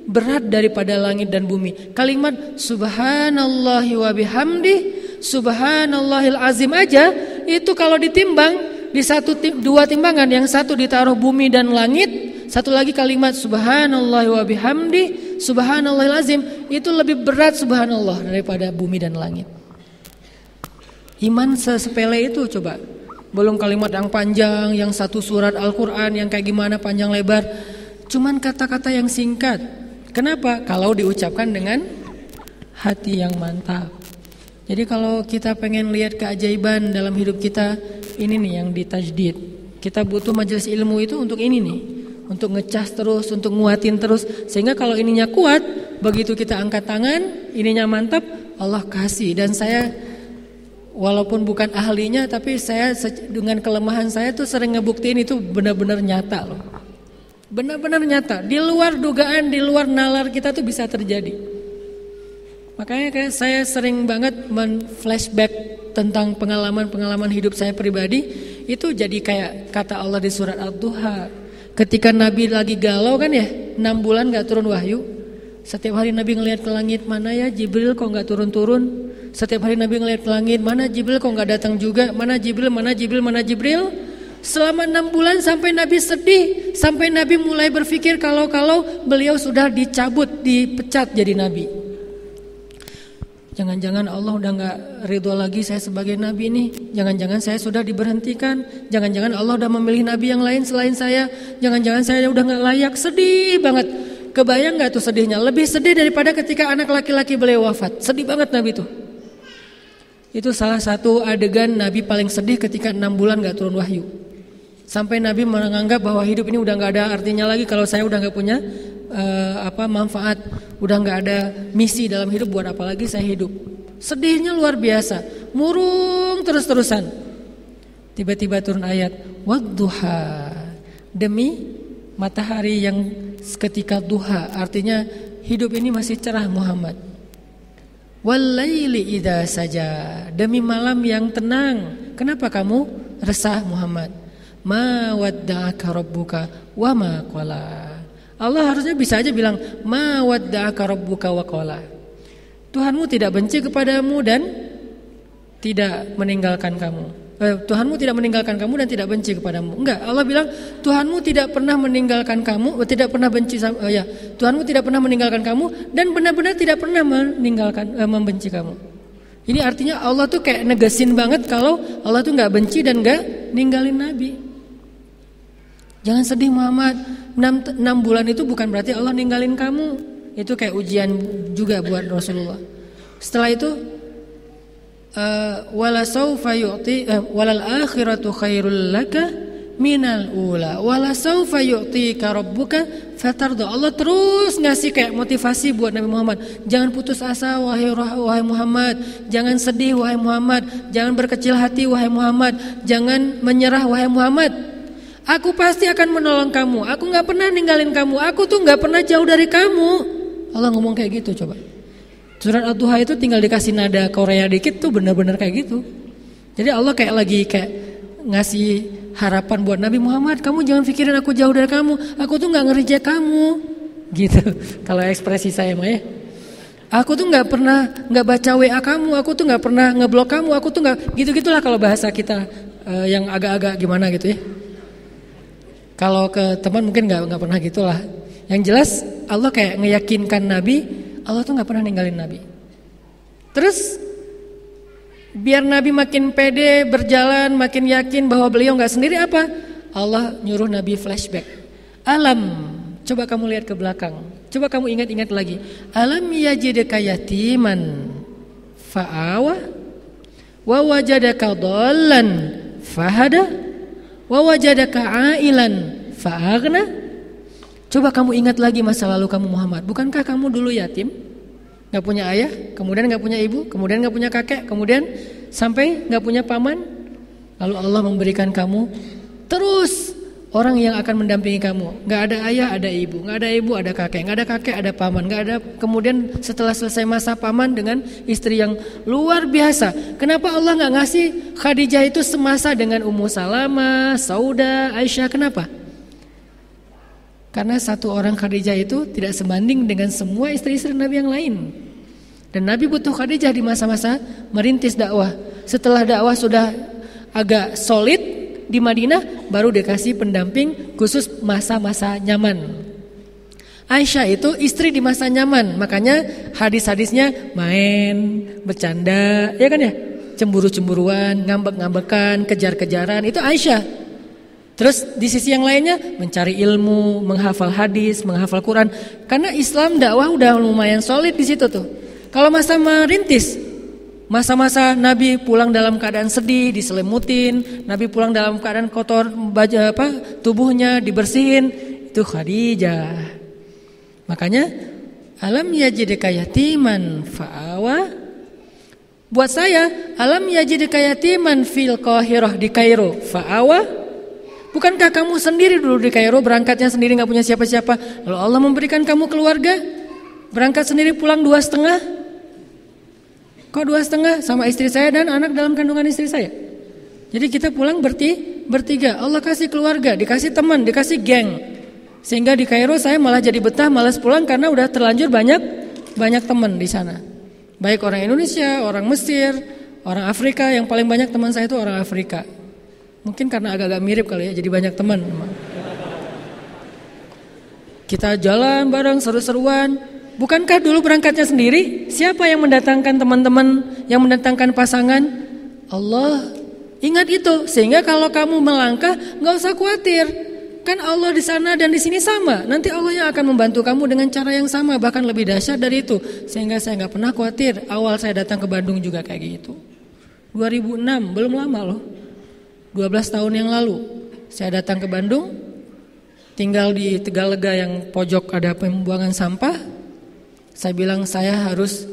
berat daripada langit dan bumi. Kalimat subhanallahi wa bihamdi, subhanallahil azim aja itu kalau ditimbang di satu dua timbangan yang satu ditaruh bumi dan langit, satu lagi kalimat subhanallahi wa bihamdi, subhanallahil azim itu lebih berat subhanallah daripada bumi dan langit. Iman sesepele itu coba. Belum kalimat yang panjang, yang satu surat Al-Quran yang kayak gimana panjang lebar. Cuman kata-kata yang singkat Kenapa? Kalau diucapkan dengan hati yang mantap. Jadi kalau kita pengen lihat keajaiban dalam hidup kita, ini nih yang ditajdid. Kita butuh majelis ilmu itu untuk ini nih. Untuk ngecas terus, untuk nguatin terus. Sehingga kalau ininya kuat, begitu kita angkat tangan, ininya mantap, Allah kasih. Dan saya walaupun bukan ahlinya, tapi saya dengan kelemahan saya tuh sering ngebuktiin itu benar-benar nyata loh. Benar-benar nyata, di luar dugaan, di luar nalar kita tuh bisa terjadi. Makanya kayak saya sering banget men-flashback tentang pengalaman-pengalaman hidup saya pribadi itu jadi kayak kata Allah di surat Al-Duha. Ketika Nabi lagi galau kan ya, enam bulan gak turun wahyu. Setiap hari Nabi ngelihat ke langit, mana ya Jibril kok gak turun-turun. Setiap hari Nabi ngelihat ke langit, mana Jibril kok gak datang juga. Mana Jibril, mana Jibril, mana Jibril. Selama enam bulan sampai Nabi sedih, sampai Nabi mulai berpikir kalau-kalau beliau sudah dicabut, dipecat jadi Nabi. Jangan-jangan Allah udah nggak ridho lagi saya sebagai Nabi ini. Jangan-jangan saya sudah diberhentikan. Jangan-jangan Allah udah memilih Nabi yang lain selain saya. Jangan-jangan saya udah nggak layak. Sedih banget. Kebayang nggak tuh sedihnya? Lebih sedih daripada ketika anak laki-laki beliau wafat. Sedih banget Nabi tuh. Itu salah satu adegan Nabi paling sedih ketika enam bulan nggak turun wahyu. Sampai Nabi menganggap bahwa hidup ini udah nggak ada artinya lagi kalau saya udah nggak punya uh, apa manfaat, udah nggak ada misi dalam hidup buat apa lagi saya hidup. Sedihnya luar biasa, murung terus-terusan. Tiba-tiba turun ayat wadduha demi matahari yang ketika duha artinya hidup ini masih cerah Muhammad. Walaili idza saja demi malam yang tenang. Kenapa kamu resah Muhammad? Ma wadda'aka rabbuka wa ma qala. Allah harusnya bisa aja bilang ma wadda'aka rabbuka wa qala. Tuhanmu tidak benci kepadamu dan tidak meninggalkan kamu. Eh, Tuhanmu tidak meninggalkan kamu dan tidak benci kepadamu. Enggak, Allah bilang Tuhanmu tidak pernah meninggalkan kamu, eh, tidak pernah benci uh, ya. Tuhanmu tidak pernah meninggalkan kamu dan benar-benar tidak pernah meninggalkan uh, membenci kamu. Ini artinya Allah tuh kayak negesin banget kalau Allah tuh nggak benci dan nggak ninggalin Nabi. Jangan sedih Muhammad. 6, 6 bulan itu bukan berarti Allah ninggalin kamu. Itu kayak ujian juga buat Rasulullah. Setelah itu uh, wala saufa yu'ti uh, walal akhiratu khairul laka minal ula wala saufa yu'tika rabbuka fatarda. Allah terus ngasih kayak motivasi buat Nabi Muhammad. Jangan putus asa wahai wahai Muhammad, jangan sedih wahai Muhammad, jangan berkecil hati wahai Muhammad, jangan menyerah wahai Muhammad. Aku pasti akan menolong kamu. Aku nggak pernah ninggalin kamu. Aku tuh nggak pernah jauh dari kamu. Allah ngomong kayak gitu coba. Surat Al-Duha itu tinggal dikasih nada Korea dikit tuh bener-bener kayak gitu. Jadi Allah kayak lagi kayak ngasih harapan buat Nabi Muhammad. Kamu jangan pikirin aku jauh dari kamu. Aku tuh nggak ngerejek kamu. Gitu. Kalau ekspresi saya mah ya. Aku tuh nggak pernah nggak baca WA kamu. Aku tuh nggak pernah ngeblok kamu. Aku tuh nggak gitu gitulah kalau bahasa kita uh, yang agak-agak gimana gitu ya. Kalau ke teman mungkin nggak nggak pernah gitulah. Yang jelas Allah kayak meyakinkan Nabi, Allah tuh nggak pernah ninggalin Nabi. Terus biar Nabi makin pede berjalan, makin yakin bahwa beliau nggak sendiri apa? Allah nyuruh Nabi flashback. Alam, coba kamu lihat ke belakang. Coba kamu ingat-ingat lagi. Alam yajidka yatiman fa'awa wa wajadaka dhallan fahada wa wajadaka ailan fa'aghna. Coba kamu ingat lagi masa lalu kamu Muhammad. Bukankah kamu dulu yatim? nggak punya ayah, kemudian nggak punya ibu, kemudian nggak punya kakek, kemudian sampai nggak punya paman, lalu Allah memberikan kamu terus orang yang akan mendampingi kamu. Nggak ada ayah, ada ibu, nggak ada ibu, ada kakek, nggak ada kakek, ada paman, nggak ada. Kemudian setelah selesai masa paman dengan istri yang luar biasa. Kenapa Allah nggak ngasih Khadijah itu semasa dengan Ummu Salama, Sauda, Aisyah? Kenapa? Karena satu orang Khadijah itu tidak sebanding dengan semua istri-istri Nabi yang lain. Dan Nabi butuh Khadijah di masa-masa merintis dakwah. Setelah dakwah sudah agak solid di Madinah, baru dikasih pendamping khusus masa-masa nyaman. Aisyah itu istri di masa nyaman, makanya hadis-hadisnya main, bercanda, ya kan ya? Cemburu-cemburuan, ngambek-ngambekan, kejar-kejaran, itu Aisyah. Terus di sisi yang lainnya mencari ilmu, menghafal hadis, menghafal Quran. Karena Islam dakwah udah lumayan solid di situ tuh. Kalau masa merintis, masa-masa Nabi pulang dalam keadaan sedih, diselimutin, Nabi pulang dalam keadaan kotor, baju apa, tubuhnya dibersihin, itu Khadijah. Makanya alam yajidka yatiman fa'awa Buat saya, alam yajidka yatiman fil Qahirah di Kairo fa'awa Bukankah kamu sendiri dulu di Kairo berangkatnya sendiri nggak punya siapa-siapa? Lalu Allah memberikan kamu keluarga, berangkat sendiri pulang dua setengah. Kok dua setengah sama istri saya dan anak dalam kandungan istri saya? Jadi kita pulang berti, bertiga. Allah kasih keluarga, dikasih teman, dikasih geng. Sehingga di Kairo saya malah jadi betah, malas pulang karena udah terlanjur banyak banyak teman di sana. Baik orang Indonesia, orang Mesir, orang Afrika. Yang paling banyak teman saya itu orang Afrika. Mungkin karena agak-agak mirip kali ya, jadi banyak teman. Kita jalan bareng seru-seruan. Bukankah dulu berangkatnya sendiri? Siapa yang mendatangkan teman-teman, yang mendatangkan pasangan? Allah. Ingat itu, sehingga kalau kamu melangkah, nggak usah khawatir. Kan Allah di sana dan di sini sama. Nanti Allah yang akan membantu kamu dengan cara yang sama, bahkan lebih dahsyat dari itu. Sehingga saya nggak pernah khawatir. Awal saya datang ke Bandung juga kayak gitu. 2006, belum lama loh. 12 tahun yang lalu saya datang ke Bandung tinggal di Tegalega yang pojok ada pembuangan sampah saya bilang saya harus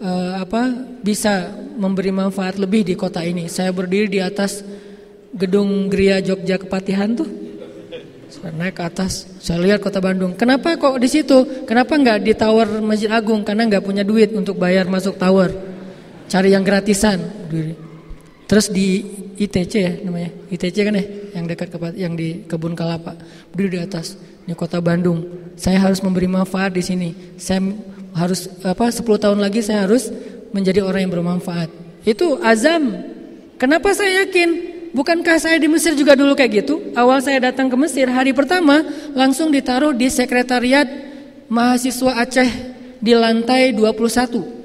uh, apa bisa memberi manfaat lebih di kota ini saya berdiri di atas gedung Gria Jogja Kepatihan tuh saya naik ke atas saya lihat kota Bandung kenapa kok di situ kenapa nggak di tower Masjid Agung karena nggak punya duit untuk bayar masuk tower cari yang gratisan terus di ITC ya namanya. ITC kan ya yang dekat ke yang di kebun kelapa. Berdiri di atas. Ini kota Bandung. Saya harus memberi manfaat di sini. Saya harus apa 10 tahun lagi saya harus menjadi orang yang bermanfaat. Itu azam. Kenapa saya yakin? Bukankah saya di Mesir juga dulu kayak gitu? Awal saya datang ke Mesir hari pertama langsung ditaruh di sekretariat mahasiswa Aceh di lantai 21.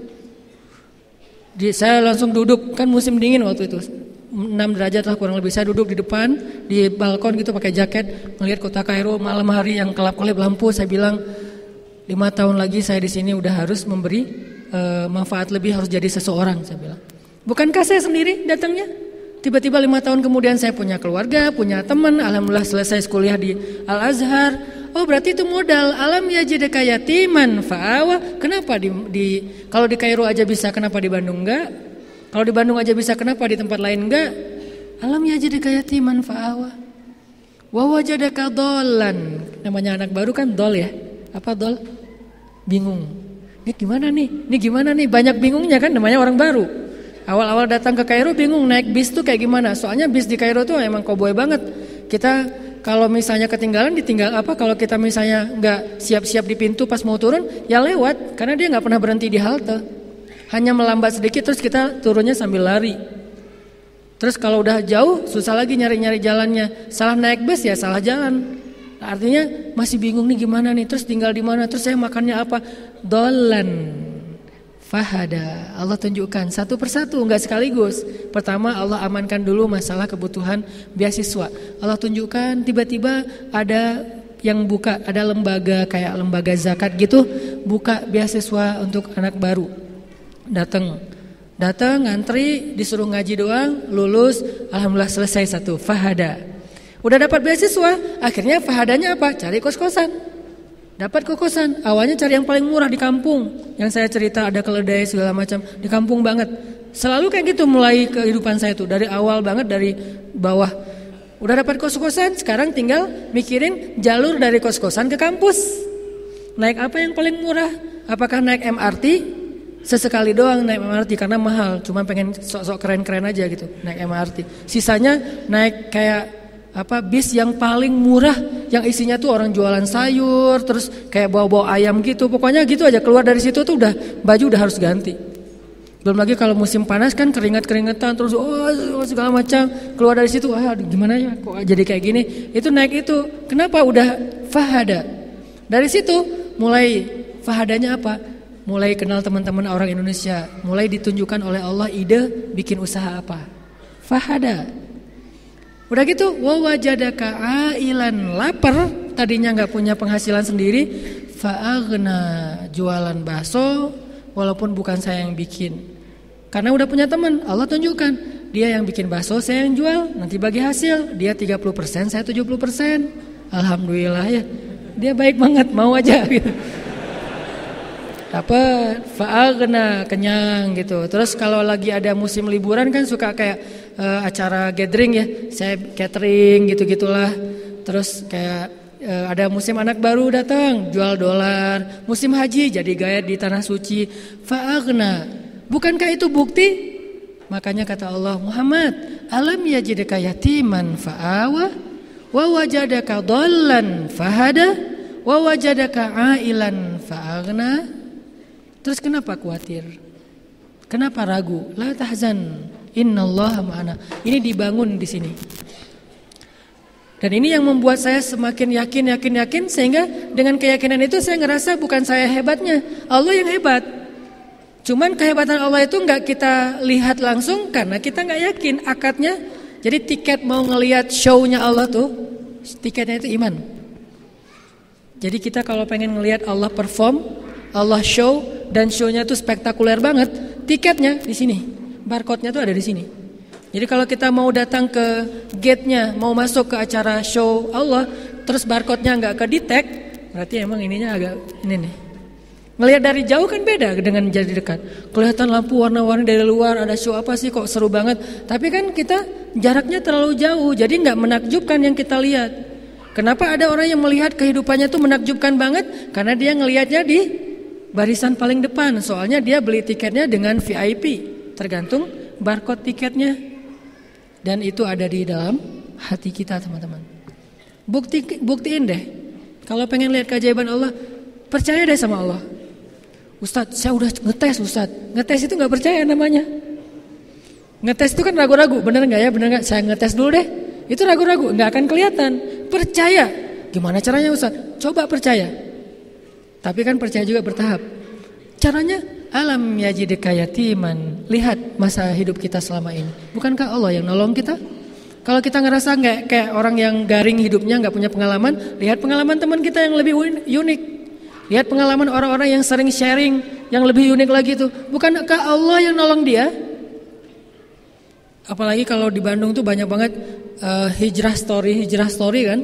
Di, saya langsung duduk kan musim dingin waktu itu 6 derajat lah kurang lebih saya duduk di depan di balkon gitu pakai jaket melihat kota Kairo malam hari yang kelap-kelip lampu saya bilang lima tahun lagi saya di sini udah harus memberi uh, manfaat lebih harus jadi seseorang saya bilang bukankah saya sendiri datangnya tiba-tiba lima tahun kemudian saya punya keluarga punya teman alhamdulillah selesai kuliah di Al Azhar oh berarti itu modal alam ya jadi yatiman fa'awa kenapa di, di kalau di Kairo aja bisa kenapa di Bandung enggak kalau di Bandung aja bisa kenapa di tempat lain enggak? Alam ya jadi kayatiman fa'awa. Wa wajadaka dolan. Namanya anak baru kan dol ya. Apa dol? Bingung. Ini gimana nih? Ini gimana nih? Banyak bingungnya kan namanya orang baru. Awal-awal datang ke Kairo bingung naik bis tuh kayak gimana? Soalnya bis di Kairo tuh emang koboi banget. kita kalau misalnya ketinggalan ditinggal apa kalau kita misalnya nggak siap-siap di pintu pas mau turun ya lewat karena dia nggak pernah berhenti di halte hanya melambat sedikit terus kita turunnya sambil lari terus kalau udah jauh susah lagi nyari-nyari jalannya salah naik bus ya salah jalan artinya masih bingung nih gimana nih terus tinggal di mana terus saya makannya apa? Dolan. Fahada. Allah tunjukkan satu persatu nggak sekaligus. Pertama Allah amankan dulu masalah kebutuhan beasiswa. Allah tunjukkan tiba-tiba ada yang buka Ada lembaga kayak lembaga zakat gitu Buka beasiswa untuk anak baru. Datang Datang ngantri disuruh ngaji doang Lulus Alhamdulillah selesai satu. Fahada Udah dapat beasiswa Akhirnya fahadanya apa? Cari kos-kosan Dapat kokosan, awalnya cari yang paling murah di kampung. Yang saya cerita ada keledai segala macam di kampung banget. Selalu kayak gitu mulai kehidupan saya tuh dari awal banget dari bawah. Udah dapat kos-kosan, sekarang tinggal mikirin jalur dari kos-kosan ke kampus. Naik apa yang paling murah? Apakah naik MRT? Sesekali doang naik MRT karena mahal, cuma pengen sok-sok keren-keren aja gitu naik MRT. Sisanya naik kayak apa bis yang paling murah yang isinya tuh orang jualan sayur terus kayak bawa-bawa ayam gitu. Pokoknya gitu aja keluar dari situ tuh udah baju udah harus ganti. Belum lagi kalau musim panas kan keringat-keringetan terus oh segala macam. Keluar dari situ ah gimana ya kok jadi kayak gini? Itu naik itu. Kenapa udah fahada? Dari situ mulai fahadanya apa? Mulai kenal teman-teman orang Indonesia. Mulai ditunjukkan oleh Allah ide bikin usaha apa? Fahada Udah gitu, wajadaka ailan lapar, tadinya nggak punya penghasilan sendiri, faagna jualan bakso walaupun bukan saya yang bikin. Karena udah punya teman, Allah tunjukkan, dia yang bikin bakso, saya yang jual, nanti bagi hasil, dia 30%, saya 70%. Alhamdulillah ya. Dia baik banget, mau aja gitu. Dapat faagna kenyang gitu. Terus kalau lagi ada musim liburan kan suka kayak uh, acara gathering ya, saya catering gitu-gitulah. Terus kayak uh, ada musim anak baru datang, jual dolar. Musim haji jadi gaya di tanah suci. Fa'agna. Bukankah itu bukti? Makanya kata Allah Muhammad, alam yajidaka yatiman fa'awa wa wajadaka dhallan fahada wa wajadaka ailan fa'agna. Terus kenapa khawatir? Kenapa ragu? La tahzan. Innallaha ma'ana. Ini dibangun di sini. Dan ini yang membuat saya semakin yakin, yakin, yakin sehingga dengan keyakinan itu saya ngerasa bukan saya hebatnya, Allah yang hebat. Cuman kehebatan Allah itu nggak kita lihat langsung karena kita nggak yakin akadnya. Jadi tiket mau ngelihat show-nya Allah tuh, tiketnya itu iman. Jadi kita kalau pengen ngelihat Allah perform, Allah show dan show-nya tuh spektakuler banget, tiketnya di sini. Barcode-nya tuh ada di sini. Jadi kalau kita mau datang ke gate-nya, mau masuk ke acara show Allah, terus barcode-nya nggak ke detect, berarti emang ininya agak ini nih. Ngelihat dari jauh kan beda dengan jadi dekat. Kelihatan lampu warna-warni dari luar, ada show apa sih kok seru banget. Tapi kan kita jaraknya terlalu jauh, jadi nggak menakjubkan yang kita lihat. Kenapa ada orang yang melihat kehidupannya tuh menakjubkan banget? Karena dia ngelihatnya di barisan paling depan. Soalnya dia beli tiketnya dengan VIP tergantung barcode tiketnya dan itu ada di dalam hati kita teman-teman. Bukti buktiin deh. Kalau pengen lihat keajaiban Allah, percaya deh sama Allah. Ustadz, saya udah ngetes Ustadz. Ngetes itu nggak percaya namanya. Ngetes itu kan ragu-ragu, bener nggak ya? Bener nggak? Saya ngetes dulu deh. Itu ragu-ragu, nggak akan kelihatan. Percaya. Gimana caranya Ustadz? Coba percaya. Tapi kan percaya juga bertahap. Caranya Alam yajidika yatiman. Lihat masa hidup kita selama ini. Bukankah Allah yang nolong kita? Kalau kita ngerasa nggak kayak orang yang garing hidupnya nggak punya pengalaman, lihat pengalaman teman kita yang lebih unik. Lihat pengalaman orang-orang yang sering sharing yang lebih unik lagi tuh. Bukankah Allah yang nolong dia? Apalagi kalau di Bandung tuh banyak banget uh, hijrah story, hijrah story kan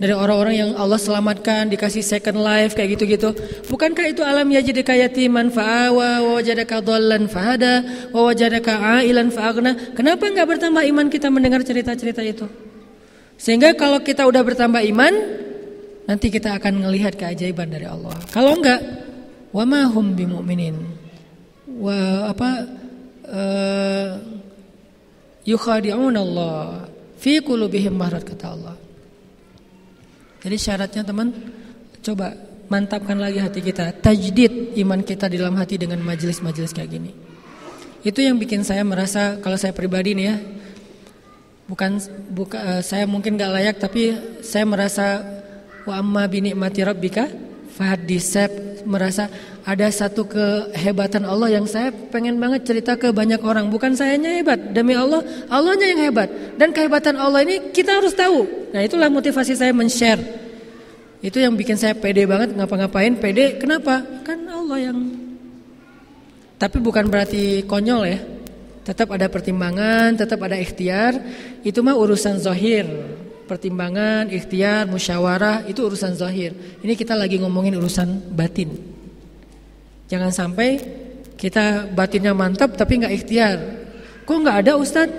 dari orang-orang yang Allah selamatkan dikasih second life kayak gitu-gitu. Bukankah itu alam yajidaka yatiman fa'awa wa wajadaka dhallan fahada wa wajadaka ailan fa'aghna? Kenapa enggak bertambah iman kita mendengar cerita-cerita itu? Sehingga kalau kita udah bertambah iman nanti kita akan melihat keajaiban dari Allah. Kalau enggak wa ma hum bimumin wa apa uh, yukhadi'un Allah fi qulubihim marad kata Allah Jadi syaratnya teman, coba mantapkan lagi hati kita, tajdid iman kita di dalam hati dengan majelis-majelis kayak gini. Itu yang bikin saya merasa kalau saya pribadi nih ya, bukan buka, uh, saya mungkin gak layak tapi saya merasa wa amma bini mati rabbika fahadis saya merasa ada satu kehebatan Allah yang saya pengen banget cerita ke banyak orang bukan sayanya hebat demi Allah Allahnya yang hebat dan kehebatan Allah ini kita harus tahu nah itulah motivasi saya men-share itu yang bikin saya pede banget ngapa-ngapain pede kenapa kan Allah yang tapi bukan berarti konyol ya. Tetap ada pertimbangan, tetap ada ikhtiar. Itu mah urusan zahir. Pertimbangan, ikhtiar, musyawarah itu urusan zahir. Ini kita lagi ngomongin urusan batin. Jangan sampai kita batinnya mantap tapi nggak ikhtiar. Kok nggak ada Ustadz?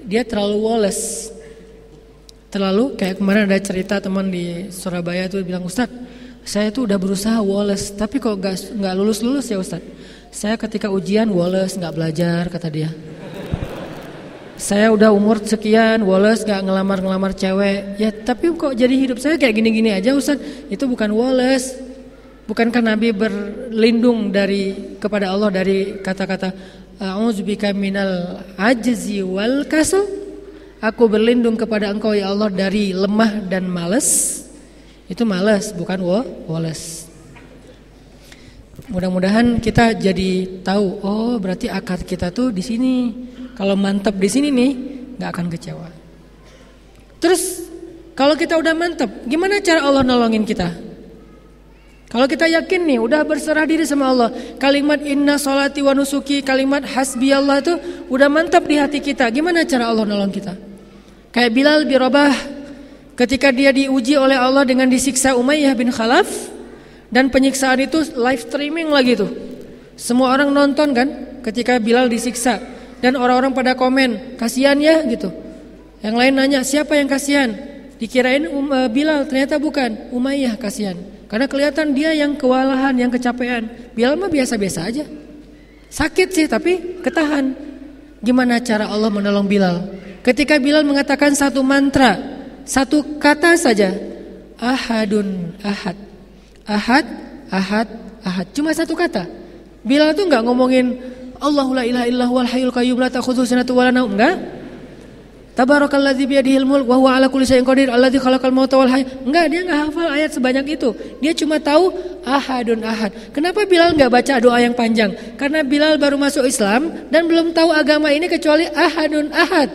Dia terlalu woles. Terlalu kayak kemarin ada cerita teman di Surabaya tuh bilang Ustadz, saya tuh udah berusaha woles tapi kok nggak nggak lulus lulus ya Ustadz. Saya ketika ujian Wallace nggak belajar kata dia. Saya udah umur sekian, Wallace nggak ngelamar-ngelamar cewek. Ya tapi kok jadi hidup saya kayak gini-gini aja Ustaz? Itu bukan Wallace. Bukankah Nabi berlindung dari kepada Allah dari kata-kata A'udzubika minal ajzi wal kasal? Aku berlindung kepada Engkau ya Allah dari lemah dan malas. Itu malas bukan Wallace. Mudah-mudahan kita jadi tahu, oh berarti akad kita tuh di sini. Kalau mantap di sini nih, nggak akan kecewa. Terus kalau kita udah mantap, gimana cara Allah nolongin kita? Kalau kita yakin nih, udah berserah diri sama Allah, kalimat inna solati wa nusuki, kalimat hasbi Allah itu udah mantap di hati kita. Gimana cara Allah nolong kita? Kayak Bilal bin Rabah ketika dia diuji oleh Allah dengan disiksa Umayyah bin Khalaf, dan penyiksaan itu live streaming lagi tuh. Semua orang nonton kan ketika Bilal disiksa dan orang-orang pada komen, kasihan ya gitu. Yang lain nanya, siapa yang kasihan? Dikirain um, uh, Bilal, ternyata bukan. Umayyah kasihan. Karena kelihatan dia yang kewalahan, yang kecapean. Bilal mah biasa-biasa aja. Sakit sih tapi ketahan. Gimana cara Allah menolong Bilal? Ketika Bilal mengatakan satu mantra, satu kata saja, ahadun ahad. Ahad, ahad, ahad. Cuma satu kata. Bilal tuh nggak ngomongin Allahu la ilaha illa huwal hayyul qayyum la ta'khudhuhu sinatun wa la. Enggak. Tabarakalladzi biyadihil mulk wa huwa ala kulli syai'in qadir alladzi khalaqal mauta wal hayat. Enggak, dia enggak hafal ayat sebanyak itu. Dia cuma tahu ahadun ahad. Kenapa Bilal enggak baca doa yang panjang? Karena Bilal baru masuk Islam dan belum tahu agama ini kecuali ahadun ahad.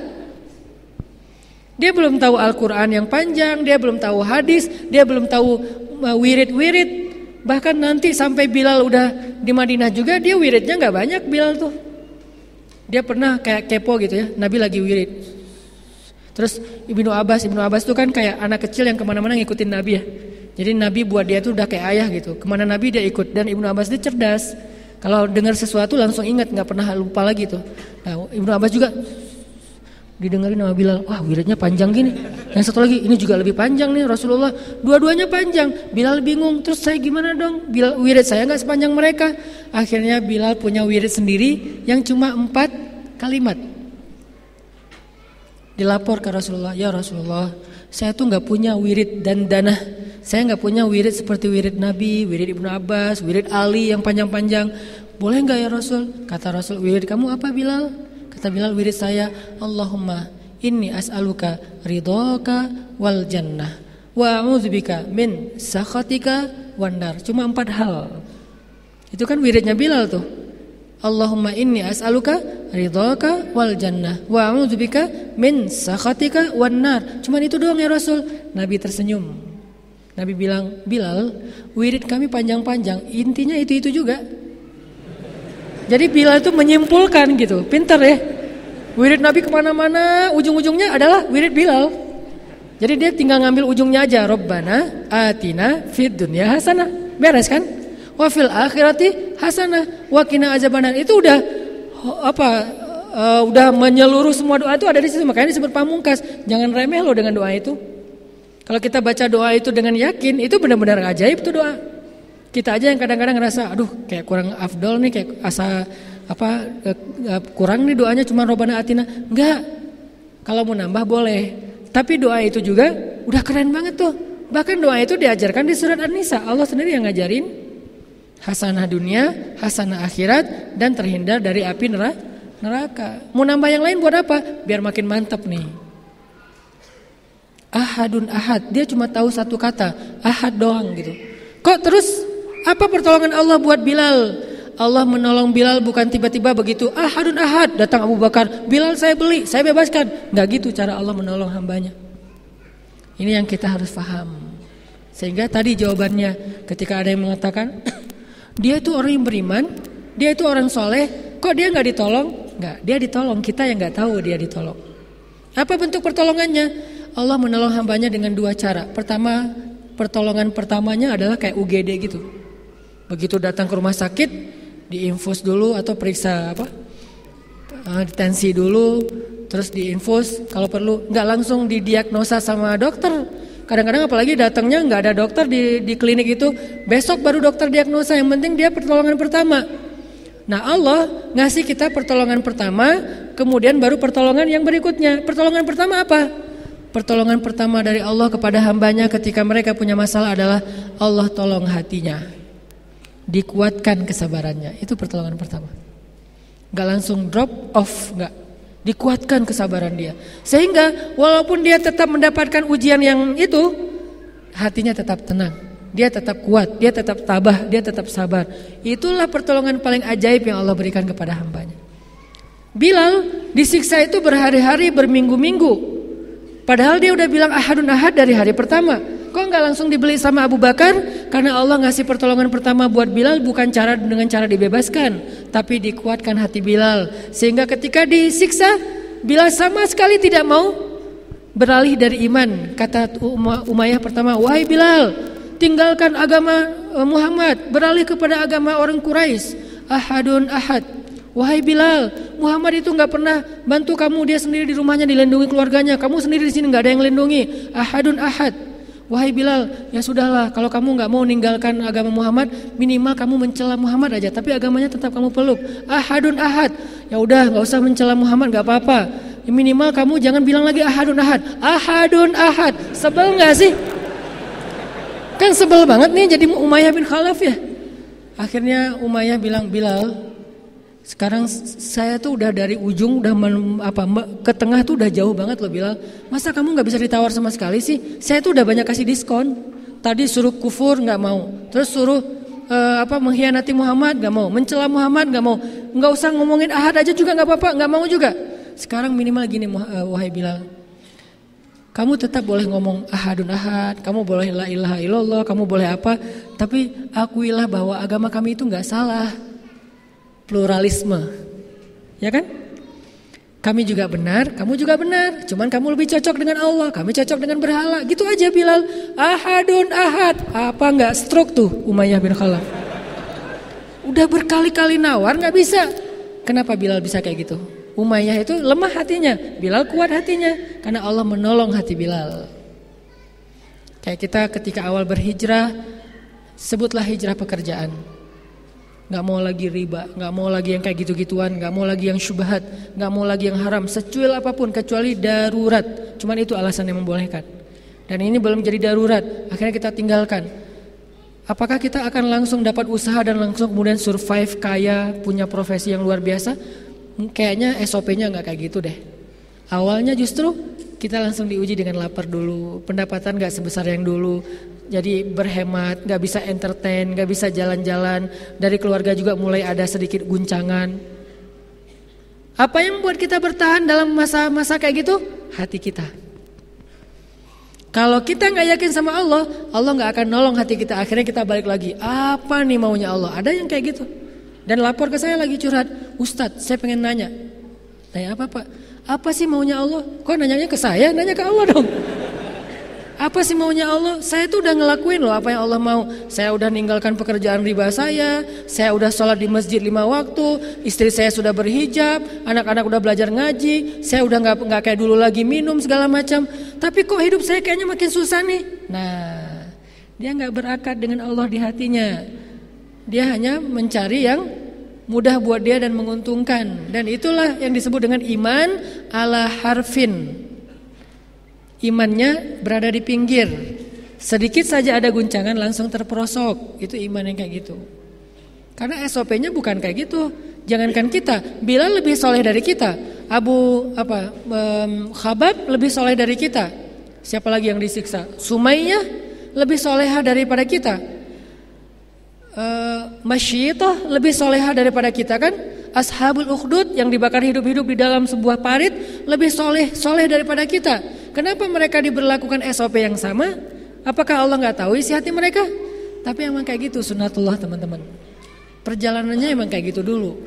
Dia belum tahu Al-Qur'an yang panjang, dia belum tahu hadis, dia belum tahu wirid-wirid bahkan nanti sampai Bilal udah di Madinah juga dia wiridnya nggak banyak Bilal tuh dia pernah kayak kepo gitu ya Nabi lagi wirid terus Ibnu Abbas Ibnu Abbas tuh kan kayak anak kecil yang ke mana-mana ngikutin Nabi ya jadi Nabi buat dia tuh udah kayak ayah gitu ke mana Nabi dia ikut dan Ibnu Abbas dia cerdas kalau dengar sesuatu langsung ingat nggak pernah lupa lagi tuh nah, Ibnu Abbas juga didengarin sama Bilal, wah wiridnya panjang gini. Yang satu lagi, ini juga lebih panjang nih Rasulullah. Dua-duanya panjang. Bilal bingung, terus saya gimana dong? Bilal wirid saya nggak sepanjang mereka. Akhirnya Bilal punya wirid sendiri yang cuma empat kalimat. Dilapor ke Rasulullah, ya Rasulullah, saya tuh nggak punya wirid dan dana. Saya nggak punya wirid seperti wirid Nabi, wirid Ibnu Abbas, wirid Ali yang panjang-panjang. Boleh nggak ya Rasul? Kata Rasul, wirid kamu apa Bilal? Kata Bilal wirid saya, Allahumma inni as'aluka ridhoka wal jannah wa a'udzubika min sakhatika wan nar. Cuma empat hal. Itu kan wiridnya Bilal tuh. Allahumma inni as'aluka ridhoka wal jannah wa a'udzubika min sakhatika wan nar. Cuma itu doang ya Rasul. Nabi tersenyum. Nabi bilang, Bilal, wirid kami panjang-panjang, intinya itu-itu juga. Jadi Bilal itu menyimpulkan gitu, pinter ya. Wirid Nabi ke mana-mana, ujung-ujungnya adalah wirid Bilal. Jadi dia tinggal ngambil ujungnya aja. Robbana atina fid dunya hasanah. Beres kan? Wa fil akhirati hasanah wa qina azabannar. Itu udah apa uh, udah menyeluruh semua doa itu ada di situ. Makanya disebut pamungkas. Jangan remeh loh dengan doa itu. Kalau kita baca doa itu dengan yakin, itu benar-benar ajaib tuh doa. Kita aja yang kadang-kadang ngerasa, aduh kayak kurang afdol nih, kayak asa apa eh, eh, kurang nih doanya cuma robana atina. Enggak. Kalau mau nambah boleh. Tapi doa itu juga udah keren banget tuh. Bahkan doa itu diajarkan di surat An-Nisa. Allah sendiri yang ngajarin hasanah dunia, hasanah akhirat dan terhindar dari api neraka. Mau nambah yang lain buat apa? Biar makin mantap nih. Ahadun ahad, dia cuma tahu satu kata, ahad doang gitu. Kok terus apa pertolongan Allah buat Bilal? Allah menolong Bilal bukan tiba-tiba begitu ahadun ahad datang Abu Bakar Bilal saya beli saya bebaskan nggak gitu cara Allah menolong hambanya ini yang kita harus paham sehingga tadi jawabannya ketika ada yang mengatakan dia itu orang yang beriman dia itu orang soleh kok dia nggak ditolong? Nggak dia ditolong. Kita yang nggak tahu dia ditolong. Apa bentuk pertolongannya? Allah menolong hambanya dengan dua cara. Pertama pertolongan pertamanya adalah kayak UGD gitu. Begitu datang ke rumah sakit diinfus dulu atau periksa apa? Uh, tensi dulu terus diinfus. Kalau perlu nggak langsung didiagnosa sama dokter kadang-kadang apalagi datangnya nggak ada dokter di di klinik itu besok baru dokter diagnosa yang penting dia pertolongan pertama nah Allah ngasih kita pertolongan pertama kemudian baru pertolongan yang berikutnya pertolongan pertama apa Pertolongan pertama dari Allah kepada hambanya ketika mereka punya masalah adalah Allah tolong hatinya dikuatkan kesabarannya. Itu pertolongan pertama. Gak langsung drop off, gak. Dikuatkan kesabaran dia. Sehingga walaupun dia tetap mendapatkan ujian yang itu, hatinya tetap tenang. Dia tetap kuat, dia tetap tabah, dia tetap sabar. Itulah pertolongan paling ajaib yang Allah berikan kepada hambanya. Bilal disiksa itu berhari-hari, berminggu-minggu. Padahal dia udah bilang ahadun ahad dari hari pertama. Kok nggak langsung dibeli sama Abu Bakar? Karena Allah ngasih pertolongan pertama buat Bilal bukan cara dengan cara dibebaskan, tapi dikuatkan hati Bilal. Sehingga ketika disiksa, Bilal sama sekali tidak mau beralih dari iman. Kata Umayyah pertama, "Wahai Bilal, tinggalkan agama eh, Muhammad, beralih kepada agama orang Quraisy." Ahadun ahad. Wahai Bilal, Muhammad itu nggak pernah bantu kamu dia sendiri di rumahnya dilindungi keluarganya. Kamu sendiri di sini nggak ada yang lindungi. Ahadun ahad. Wahai Bilal, ya sudahlah kalau kamu nggak mau meninggalkan agama Muhammad, minimal kamu mencela Muhammad aja, tapi agamanya tetap kamu peluk. Ahadun ahad. Ya udah, nggak usah mencela Muhammad, nggak apa-apa. Ya, minimal kamu jangan bilang lagi ahadun ahad. Ahadun ahad. Sebel nggak sih? Kan sebel banget nih jadi Umayyah bin Khalaf ya. Akhirnya Umayyah bilang, Bilal, sekarang saya tuh udah dari ujung udah men, apa ke tengah tuh udah jauh banget loh bilang masa kamu nggak bisa ditawar sama sekali sih? Saya tuh udah banyak kasih diskon. Tadi suruh kufur nggak mau. Terus suruh uh, apa mengkhianati Muhammad nggak mau. Mencela Muhammad nggak mau. Nggak usah ngomongin ahad aja juga nggak apa-apa nggak mau juga. Sekarang minimal gini uh, wahai Bilal kamu tetap boleh ngomong ahadun ahad, kamu boleh la ilaha illallah, kamu boleh apa, tapi akuilah bahwa agama kami itu nggak salah pluralisme. Ya kan? Kami juga benar, kamu juga benar. Cuman kamu lebih cocok dengan Allah, kami cocok dengan berhala. Gitu aja Bilal. Ahadun ahad. Apa enggak stroke tuh Umayyah bin Khalaf? Udah berkali-kali nawar nggak bisa. Kenapa Bilal bisa kayak gitu? Umayyah itu lemah hatinya, Bilal kuat hatinya karena Allah menolong hati Bilal. Kayak kita ketika awal berhijrah, sebutlah hijrah pekerjaan nggak mau lagi riba, nggak mau lagi yang kayak gitu-gituan, nggak mau lagi yang syubhat, nggak mau lagi yang haram, secuil apa pun kecuali darurat. Cuman itu alasan yang membolehkan. Dan ini belum jadi darurat, akhirnya kita tinggalkan. Apakah kita akan langsung dapat usaha dan langsung kemudian survive kaya, punya profesi yang luar biasa? Kayaknya SOP-nya nggak kayak gitu deh. Awalnya justru kita langsung diuji dengan lapar dulu, pendapatan nggak sebesar yang dulu, jadi berhemat, nggak bisa entertain, nggak bisa jalan-jalan. Dari keluarga juga mulai ada sedikit guncangan. Apa yang membuat kita bertahan dalam masa-masa kayak gitu? Hati kita. Kalau kita nggak yakin sama Allah, Allah nggak akan nolong hati kita. Akhirnya kita balik lagi. Apa nih maunya Allah? Ada yang kayak gitu. Dan lapor ke saya lagi curhat, Ustadz, saya pengen nanya. Tanya apa pak? Apa sih maunya Allah? Kok nanyanya ke saya? Nanya ke Allah dong. Apa sih maunya Allah? Saya tuh udah ngelakuin loh apa yang Allah mau. Saya udah ninggalkan pekerjaan riba saya. Saya udah sholat di masjid lima waktu. Istri saya sudah berhijab. Anak-anak udah belajar ngaji. Saya udah nggak nggak kayak dulu lagi minum segala macam. Tapi kok hidup saya kayaknya makin susah nih. Nah, dia nggak berakar dengan Allah di hatinya. Dia hanya mencari yang mudah buat dia dan menguntungkan. Dan itulah yang disebut dengan iman ala harfin imannya berada di pinggir. Sedikit saja ada guncangan langsung terperosok. Itu iman yang kayak gitu. Karena SOP-nya bukan kayak gitu. Jangankan kita, Bilal lebih soleh dari kita. Abu apa um, Khabab lebih soleh dari kita. Siapa lagi yang disiksa? Sumayyah lebih soleha daripada kita. Uh, Masyitah lebih soleha daripada kita kan? Ashabul Ukhdud yang dibakar hidup-hidup di dalam sebuah parit lebih soleh soleh daripada kita. Kenapa mereka diberlakukan SOP yang sama? Apakah Allah nggak tahu isi hati mereka? Tapi emang kayak gitu sunatullah teman-teman. Perjalanannya emang kayak gitu dulu.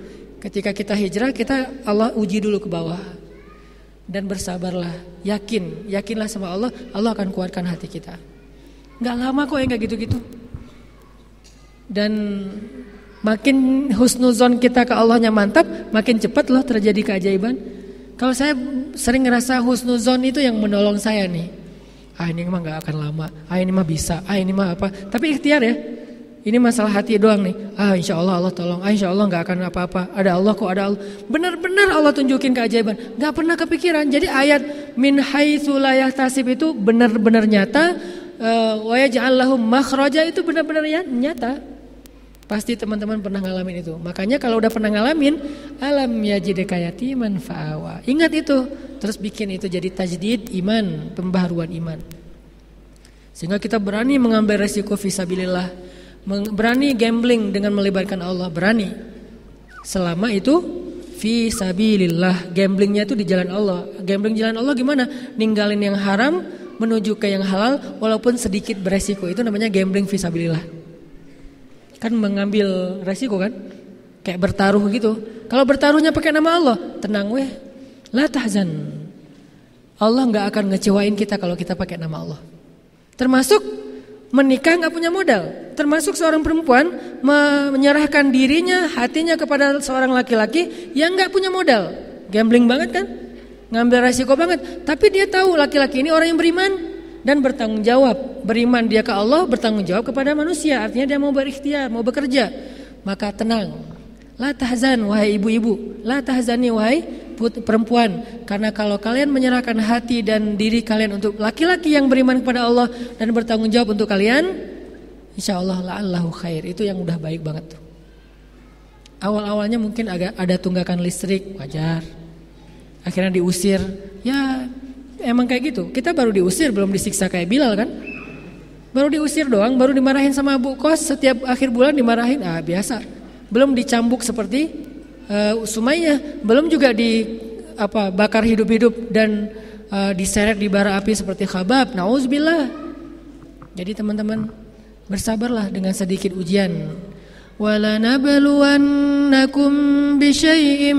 Ketika kita hijrah, kita Allah uji dulu ke bawah. Dan bersabarlah, yakin, yakinlah sama Allah, Allah akan kuatkan hati kita. Gak lama kok ya gak gitu-gitu. Dan makin husnuzon kita ke Allahnya mantap, makin cepat loh terjadi keajaiban. Kalau saya sering ngerasa husnuzon itu yang menolong saya nih. Ah ini mah gak akan lama, ah ini mah bisa, ah ini mah apa. Tapi ikhtiar ya, ini masalah hati doang nih. Ah insya Allah Allah tolong. Ah insya Allah nggak akan apa-apa. Ada Allah kok ada Allah. Benar-benar Allah tunjukin keajaiban. Gak pernah kepikiran. Jadi ayat min haitsu tasib itu benar-benar nyata. Uh, Wa yaj'al itu benar-benar ya, nyata. Pasti teman-teman pernah ngalamin itu. Makanya kalau udah pernah ngalamin, alam yajidka yatiman fa'awa. Ingat itu. Terus bikin itu jadi tajdid iman, pembaharuan iman. Sehingga kita berani mengambil resiko visabilillah berani gambling dengan melibatkan Allah berani selama itu fi sabilillah gamblingnya itu di jalan Allah gambling jalan Allah gimana ninggalin yang haram menuju ke yang halal walaupun sedikit beresiko itu namanya gambling fi sabilillah kan mengambil resiko kan kayak bertaruh gitu kalau bertaruhnya pakai nama Allah tenang weh la tahzan Allah nggak akan ngecewain kita kalau kita pakai nama Allah termasuk menikah nggak punya modal. Termasuk seorang perempuan menyerahkan dirinya, hatinya kepada seorang laki-laki yang nggak punya modal. Gambling banget kan? Ngambil resiko banget. Tapi dia tahu laki-laki ini orang yang beriman dan bertanggung jawab. Beriman dia ke Allah, bertanggung jawab kepada manusia. Artinya dia mau berikhtiar, mau bekerja. Maka tenang. La tahzan wahai ibu-ibu, la tahzani wahai perempuan karena kalau kalian menyerahkan hati dan diri kalian untuk laki-laki yang beriman kepada Allah dan bertanggung jawab untuk kalian insya Allah la'allahu khair itu yang udah baik banget tuh awal-awalnya mungkin agak ada tunggakan listrik wajar akhirnya diusir ya emang kayak gitu kita baru diusir belum disiksa kayak Bilal kan baru diusir doang baru dimarahin sama Bu Kos setiap akhir bulan dimarahin ah biasa belum dicambuk seperti uh, Sumayyah belum juga di apa bakar hidup-hidup dan uh, diseret di bara api seperti Khabab. Nauzubillah. Jadi teman-teman bersabarlah dengan sedikit ujian. Nabluwannakum bisyai'im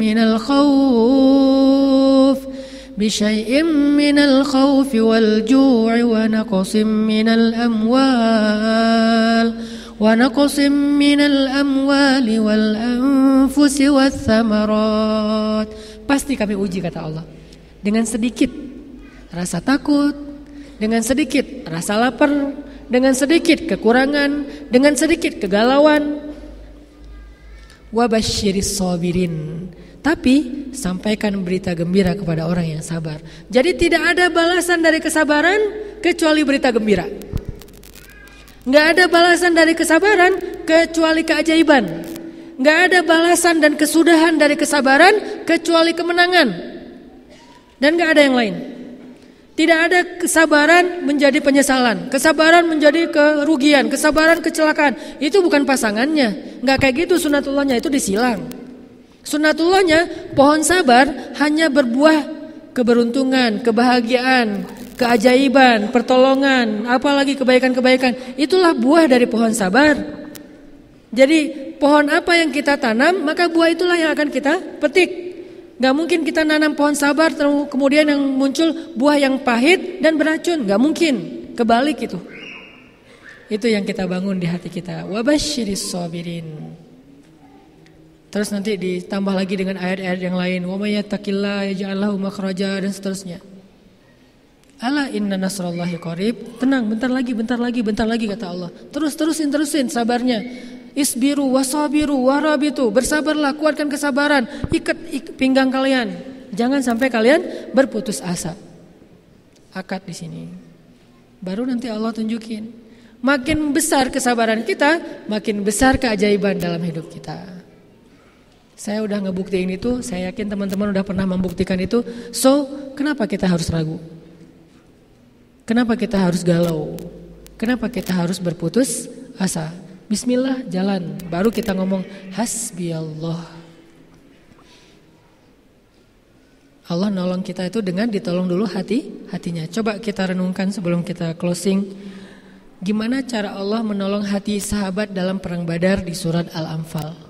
minal khawf بشيء من الخوف والجوع ونقص من الأموال ونقص من الأموال والأنفس والثمرات pasti kami uji kata Allah dengan sedikit rasa takut dengan sedikit rasa lapar dengan sedikit kekurangan dengan sedikit kegalauan wabashiris sabirin tapi sampaikan berita gembira kepada orang yang sabar jadi tidak ada balasan dari kesabaran kecuali berita gembira Nggak ada balasan dari kesabaran kecuali keajaiban. Nggak ada balasan dan kesudahan dari kesabaran kecuali kemenangan. Dan nggak ada yang lain. Tidak ada kesabaran menjadi penyesalan, kesabaran menjadi kerugian, kesabaran kecelakaan. Itu bukan pasangannya. Nggak kayak gitu sunatullahnya itu disilang. Sunatullahnya pohon sabar hanya berbuah keberuntungan, kebahagiaan, keajaiban, pertolongan, apalagi kebaikan-kebaikan. Itulah buah dari pohon sabar. Jadi pohon apa yang kita tanam, maka buah itulah yang akan kita petik. Gak mungkin kita nanam pohon sabar, kemudian yang muncul buah yang pahit dan beracun. Gak mungkin, kebalik itu. Itu yang kita bangun di hati kita. Wabashiris sabirin. Terus nanti ditambah lagi dengan ayat-ayat yang lain. Wa may yattaqillah yaj'al makhraja dan seterusnya. Ala inna nasrallahi qarib. Tenang, bentar lagi, bentar lagi, bentar lagi kata Allah. Terus terusin terusin sabarnya. Isbiru wasabiru warabitu. Bersabarlah, kuatkan kesabaran. Ikat, ikat pinggang kalian. Jangan sampai kalian berputus asa. Akad di sini. Baru nanti Allah tunjukin. Makin besar kesabaran kita, makin besar keajaiban dalam hidup kita. Saya udah ngebuktiin itu, saya yakin teman-teman udah pernah membuktikan itu. So, kenapa kita harus ragu? Kenapa kita harus galau? Kenapa kita harus berputus asa? Bismillah, jalan. Baru kita ngomong hasbi Allah. Allah nolong kita itu dengan ditolong dulu hati hatinya. Coba kita renungkan sebelum kita closing. Gimana cara Allah menolong hati sahabat dalam perang Badar di surat Al-Anfal?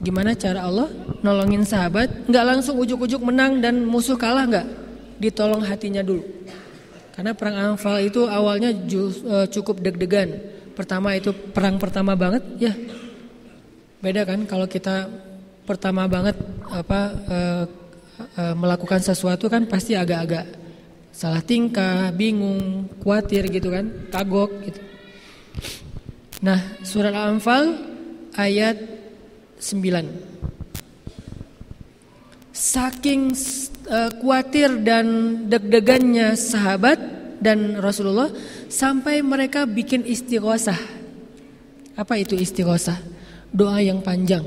Gimana cara Allah nolongin sahabat? Nggak langsung ujuk-ujuk menang dan musuh kalah nggak? Ditolong hatinya dulu. Karena perang Anfal itu awalnya e, cukup deg-degan. Pertama itu perang pertama banget, ya. Beda kan kalau kita pertama banget apa uh, uh, melakukan sesuatu kan pasti agak-agak salah tingkah, bingung, khawatir gitu kan, kagok gitu. Nah, surat Al-Anfal ayat 9. Saking uh, khawatir dan deg-degannya sahabat dan Rasulullah sampai mereka bikin istighosah. Apa itu istighosah? Doa yang panjang.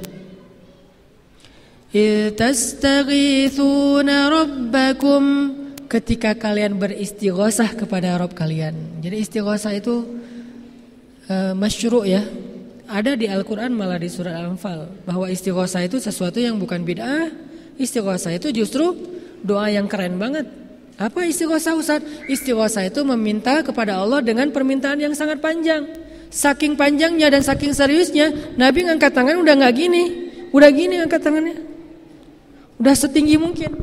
Rabbakum ketika kalian beristighosah kepada Rabb kalian. Jadi istighosah itu uh, masyru' ya. Ada di Al-Qur'an malah di surat Al-Anfal bahwa istighosah itu sesuatu yang bukan bid'ah. Istighosah itu justru doa yang keren banget. Apa istighosah Ustaz? Istighosah itu meminta kepada Allah dengan permintaan yang sangat panjang. Saking panjangnya dan saking seriusnya, Nabi ngangkat tangan udah nggak gini, udah gini ngangkat tangannya. Udah setinggi mungkin.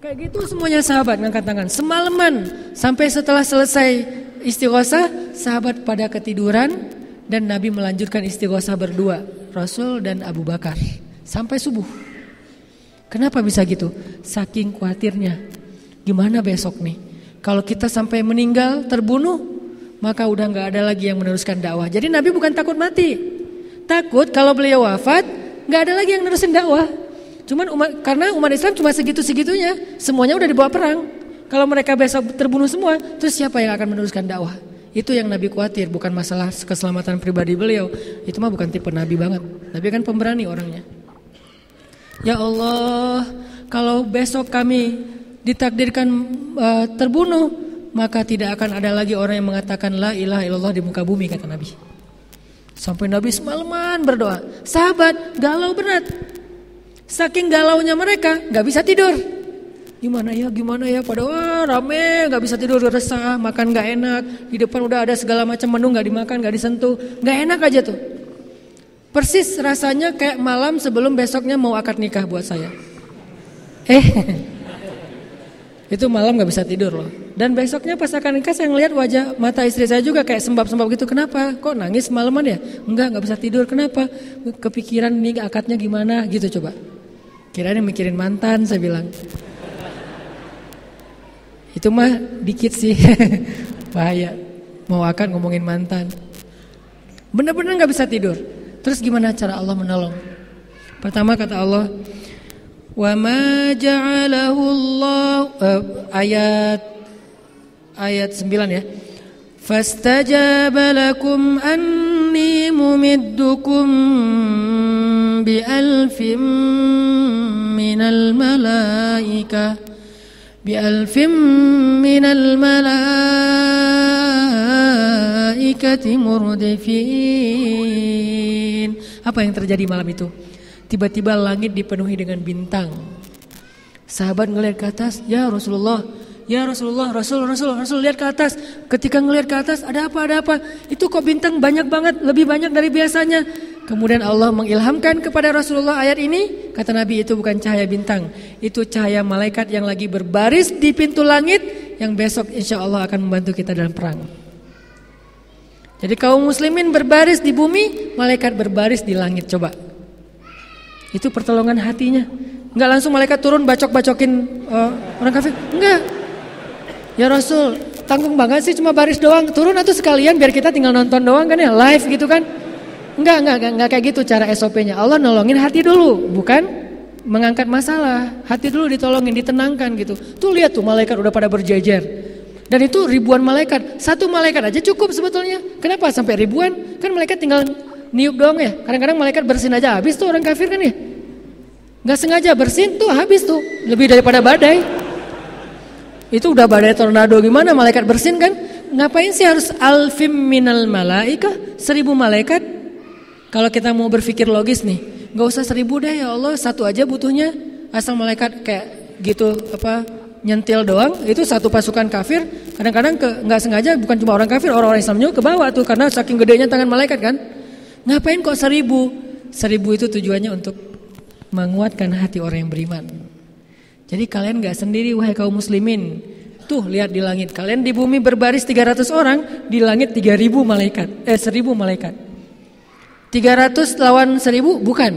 Kayak gitu semuanya sahabat ngangkat tangan. Semalaman sampai setelah selesai istighosah, sahabat pada ketiduran dan Nabi melanjutkan istighosah berdua, Rasul dan Abu Bakar sampai subuh. Kenapa bisa gitu? Saking khawatirnya. Gimana besok nih? Kalau kita sampai meninggal, terbunuh, maka udah nggak ada lagi yang meneruskan dakwah. Jadi Nabi bukan takut mati. Takut kalau beliau wafat, nggak ada lagi yang nerusin dakwah. Cuman umat, karena umat Islam cuma segitu-segitunya, semuanya udah dibawa perang. Kalau mereka besok terbunuh semua, terus siapa yang akan meneruskan dakwah? Itu yang Nabi khawatir, bukan masalah keselamatan pribadi beliau. Itu mah bukan tipe Nabi banget. Nabi kan pemberani orangnya. Ya Allah, kalau besok kami ditakdirkan uh, terbunuh, maka tidak akan ada lagi orang yang mengatakan la ilaha illallah di muka bumi kata Nabi. Sampai Nabi semalaman berdoa. Sahabat galau berat. Saking galaunya mereka nggak bisa tidur. Gimana ya, gimana ya, pada wah rame, nggak bisa tidur, resah, makan nggak enak. Di depan udah ada segala macam menu nggak dimakan, nggak disentuh, nggak enak aja tuh. Persis rasanya kayak malam sebelum besoknya mau akad nikah buat saya. Eh, itu malam nggak bisa tidur loh. Dan besoknya pas akan nikah saya ngeliat wajah mata istri saya juga kayak sembab-sembab gitu. Kenapa? Kok nangis malaman ya? Enggak, nggak bisa tidur. Kenapa? Kepikiran nih akadnya gimana gitu coba. Kirain mikirin mantan saya bilang. Itu mah dikit sih. Bahaya. Mau akan ngomongin mantan. Bener-bener gak bisa tidur. Terus gimana cara Allah menolong? Pertama kata Allah, "Wa ma ja'alahu Allah uh, ayat ayat 9 ya. Fastajaba lakum anni mumiddukum bi alfim minal malaikah بألف من الملائكة مردفين apa yang terjadi malam itu Tiba-tiba langit dipenuhi dengan bintang. Sahabat ngelihat ke atas, ya Rasulullah, ya Rasulullah, Rasul, Rasul, Rasul lihat ke atas. Ketika ngelihat ke atas, ada apa, ada apa? Itu kok bintang banyak banget, lebih banyak dari biasanya. Kemudian Allah mengilhamkan kepada Rasulullah ayat ini, kata Nabi itu bukan cahaya bintang, itu cahaya malaikat yang lagi berbaris di pintu langit, yang besok insya Allah akan membantu kita dalam perang. Jadi kaum muslimin berbaris di bumi, malaikat berbaris di langit. Coba itu pertolongan hatinya. Enggak langsung malaikat turun bacok-bacokin uh, orang kafir. Enggak. Ya Rasul, tanggung banget sih cuma baris doang. Turun atau sekalian biar kita tinggal nonton doang kan ya, live gitu kan. Enggak, enggak, enggak, enggak kayak gitu cara SOP-nya. Allah nolongin hati dulu, bukan mengangkat masalah. Hati dulu ditolongin, ditenangkan gitu. Tuh lihat tuh malaikat udah pada berjejer. Dan itu ribuan malaikat. Satu malaikat aja cukup sebetulnya. Kenapa sampai ribuan? Kan malaikat tinggal niup doang ya. Kadang-kadang malaikat bersin aja habis tuh orang kafir kan ya. Gak sengaja bersin tuh habis tuh. Lebih daripada badai. Itu udah badai tornado gimana malaikat bersin kan? Ngapain sih harus alfim minal malaika? Seribu malaikat? Kalau kita mau berpikir logis nih. Gak usah seribu deh ya Allah. Satu aja butuhnya. Asal malaikat kayak gitu apa nyentil doang itu satu pasukan kafir kadang-kadang nggak sengaja bukan cuma orang kafir orang-orang Islam juga ke bawah tuh karena saking gedenya tangan malaikat kan ngapain kok seribu seribu itu tujuannya untuk menguatkan hati orang yang beriman jadi kalian nggak sendiri wahai kaum muslimin tuh lihat di langit kalian di bumi berbaris 300 orang di langit 3000 malaikat eh 1000 malaikat 300 lawan 1000 bukan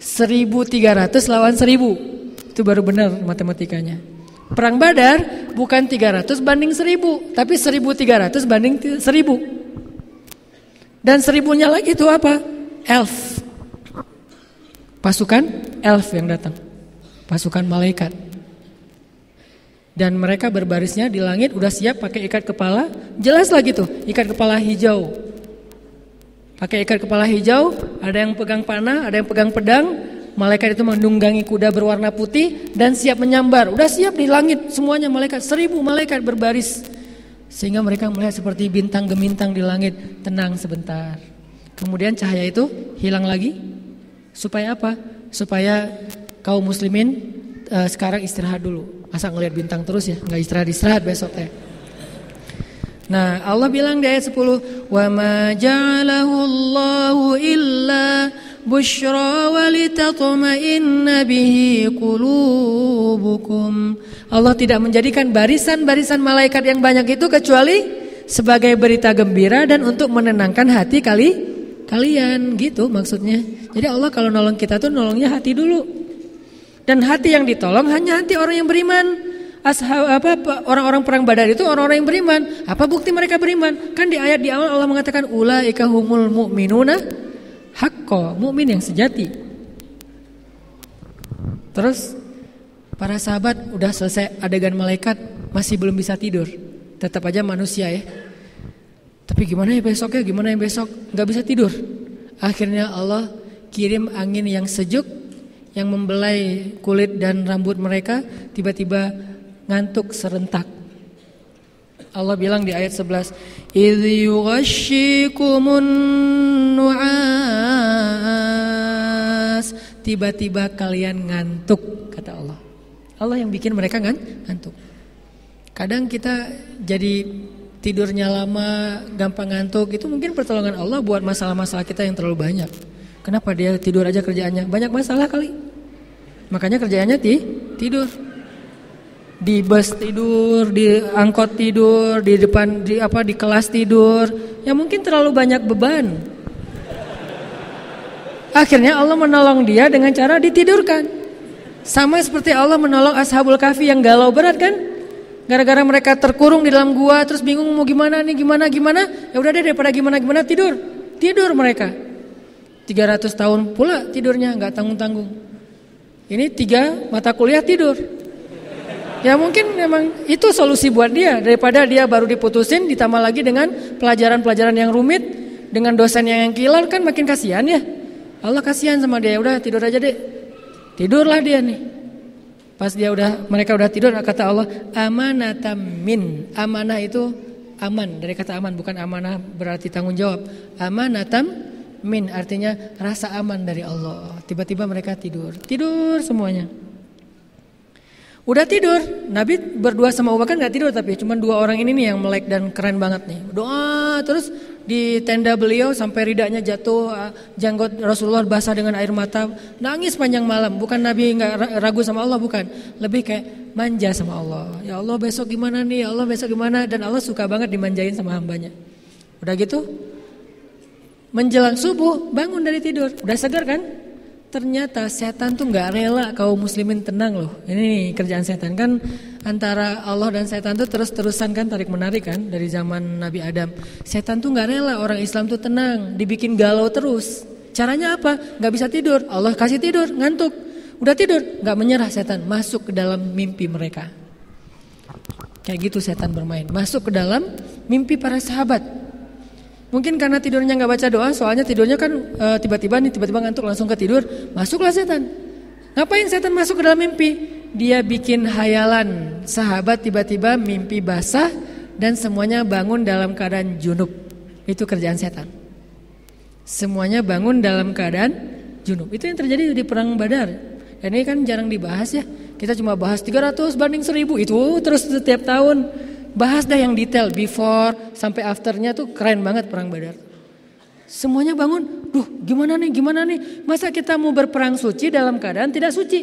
1300 lawan 1000 itu baru benar matematikanya Perang Badar bukan 300 banding 1000, tapi 1300 banding 1000. Dan seribunya lagi itu apa? Elf. Pasukan elf yang datang. Pasukan malaikat. Dan mereka berbarisnya di langit udah siap pakai ikat kepala. Jelas lagi tuh, ikat kepala hijau. Pakai ikat kepala hijau, ada yang pegang panah, ada yang pegang pedang, Malaikat itu menunggangi kuda berwarna putih dan siap menyambar. Udah siap di langit semuanya malaikat. Seribu malaikat berbaris. Sehingga mereka melihat seperti bintang gemintang di langit. Tenang sebentar. Kemudian cahaya itu hilang lagi. Supaya apa? Supaya kaum muslimin uh, sekarang istirahat dulu. Masa ngelihat bintang terus ya, nggak istirahat-istirahat besok ya. Nah, Allah bilang di ayat 10, "Wa ma ja'alahu Allahu illa bushra wa litatma'inna bihi qulubukum." Allah tidak menjadikan barisan-barisan malaikat yang banyak itu kecuali sebagai berita gembira dan untuk menenangkan hati kali kalian gitu maksudnya. Jadi Allah kalau nolong kita tuh nolongnya hati dulu. Dan hati yang ditolong hanya hati orang yang beriman. Ashab apa orang-orang perang Badar itu orang-orang yang beriman. Apa bukti mereka beriman? Kan di ayat di awal Allah mengatakan ulaika humul mu'minuna hakko, mukmin yang sejati. Terus para sahabat udah selesai adegan malaikat masih belum bisa tidur. Tetap aja manusia ya. Tapi gimana ya besok ya? Gimana ya besok? Gak bisa tidur. Akhirnya Allah kirim angin yang sejuk yang membelai kulit dan rambut mereka tiba-tiba ngantuk serentak. Allah bilang di ayat 11, "Idz yughashshikumun nu'as." Tiba-tiba kalian ngantuk, kata Allah. Allah yang bikin mereka kan ngantuk. Kadang kita jadi tidurnya lama, gampang ngantuk, itu mungkin pertolongan Allah buat masalah-masalah kita yang terlalu banyak. Kenapa dia tidur aja kerjaannya? Banyak masalah kali. Makanya kerjaannya ti tidur di bus tidur, di angkot tidur, di depan di apa di kelas tidur, ya mungkin terlalu banyak beban. Akhirnya Allah menolong dia dengan cara ditidurkan. Sama seperti Allah menolong Ashabul Kahfi yang galau berat kan? Gara-gara mereka terkurung di dalam gua terus bingung mau gimana nih, gimana gimana. Ya udah deh daripada gimana gimana tidur. Tidur mereka. 300 tahun pula tidurnya nggak tanggung-tanggung. Ini tiga mata kuliah tidur. Ya mungkin memang itu solusi buat dia daripada dia baru diputusin ditambah lagi dengan pelajaran-pelajaran yang rumit dengan dosen yang kilar kan makin kasihan ya. Allah kasihan sama dia. Udah tidur aja deh. Tidurlah dia nih. Pas dia udah mereka udah tidur kata Allah amanatam min. Amanah itu aman dari kata aman bukan amanah berarti tanggung jawab. Amanatam min artinya rasa aman dari Allah. Tiba-tiba mereka tidur. Tidur semuanya. Udah tidur, Nabi berdua sama Abu Bakar nggak tidur tapi cuma dua orang ini nih yang melek dan keren banget nih. Doa terus di tenda beliau sampai ridanya jatuh, ah, janggut Rasulullah basah dengan air mata, nangis panjang malam. Bukan Nabi nggak ragu sama Allah bukan, lebih kayak manja sama Allah. Ya Allah besok gimana nih? Ya Allah besok gimana? Dan Allah suka banget dimanjain sama hambanya. Udah gitu, menjelang subuh bangun dari tidur, udah segar kan? Ternyata setan tuh nggak rela kaum muslimin tenang loh. Ini kerjaan setan kan antara Allah dan setan tuh terus-terusan kan tarik menarik kan dari zaman Nabi Adam. Setan tuh nggak rela orang Islam tuh tenang, dibikin galau terus. Caranya apa? Nggak bisa tidur. Allah kasih tidur, ngantuk. Udah tidur, nggak menyerah setan masuk ke dalam mimpi mereka. Kayak gitu setan bermain, masuk ke dalam mimpi para sahabat. Mungkin karena tidurnya nggak baca doa, soalnya tidurnya kan e, tiba-tiba nih tiba-tiba ngantuk langsung ke tidur, masuklah setan. Ngapain setan masuk ke dalam mimpi? Dia bikin hayalan sahabat tiba-tiba mimpi basah dan semuanya bangun dalam keadaan junub. Itu kerjaan setan. Semuanya bangun dalam keadaan junub. Itu yang terjadi di perang Badar. Dan ini kan jarang dibahas ya. Kita cuma bahas 300 banding 1000 itu terus setiap tahun. Bahas dah yang detail before sampai afternya tuh keren banget perang Badar. Semuanya bangun, duh gimana nih, gimana nih. Masa kita mau berperang suci dalam keadaan tidak suci?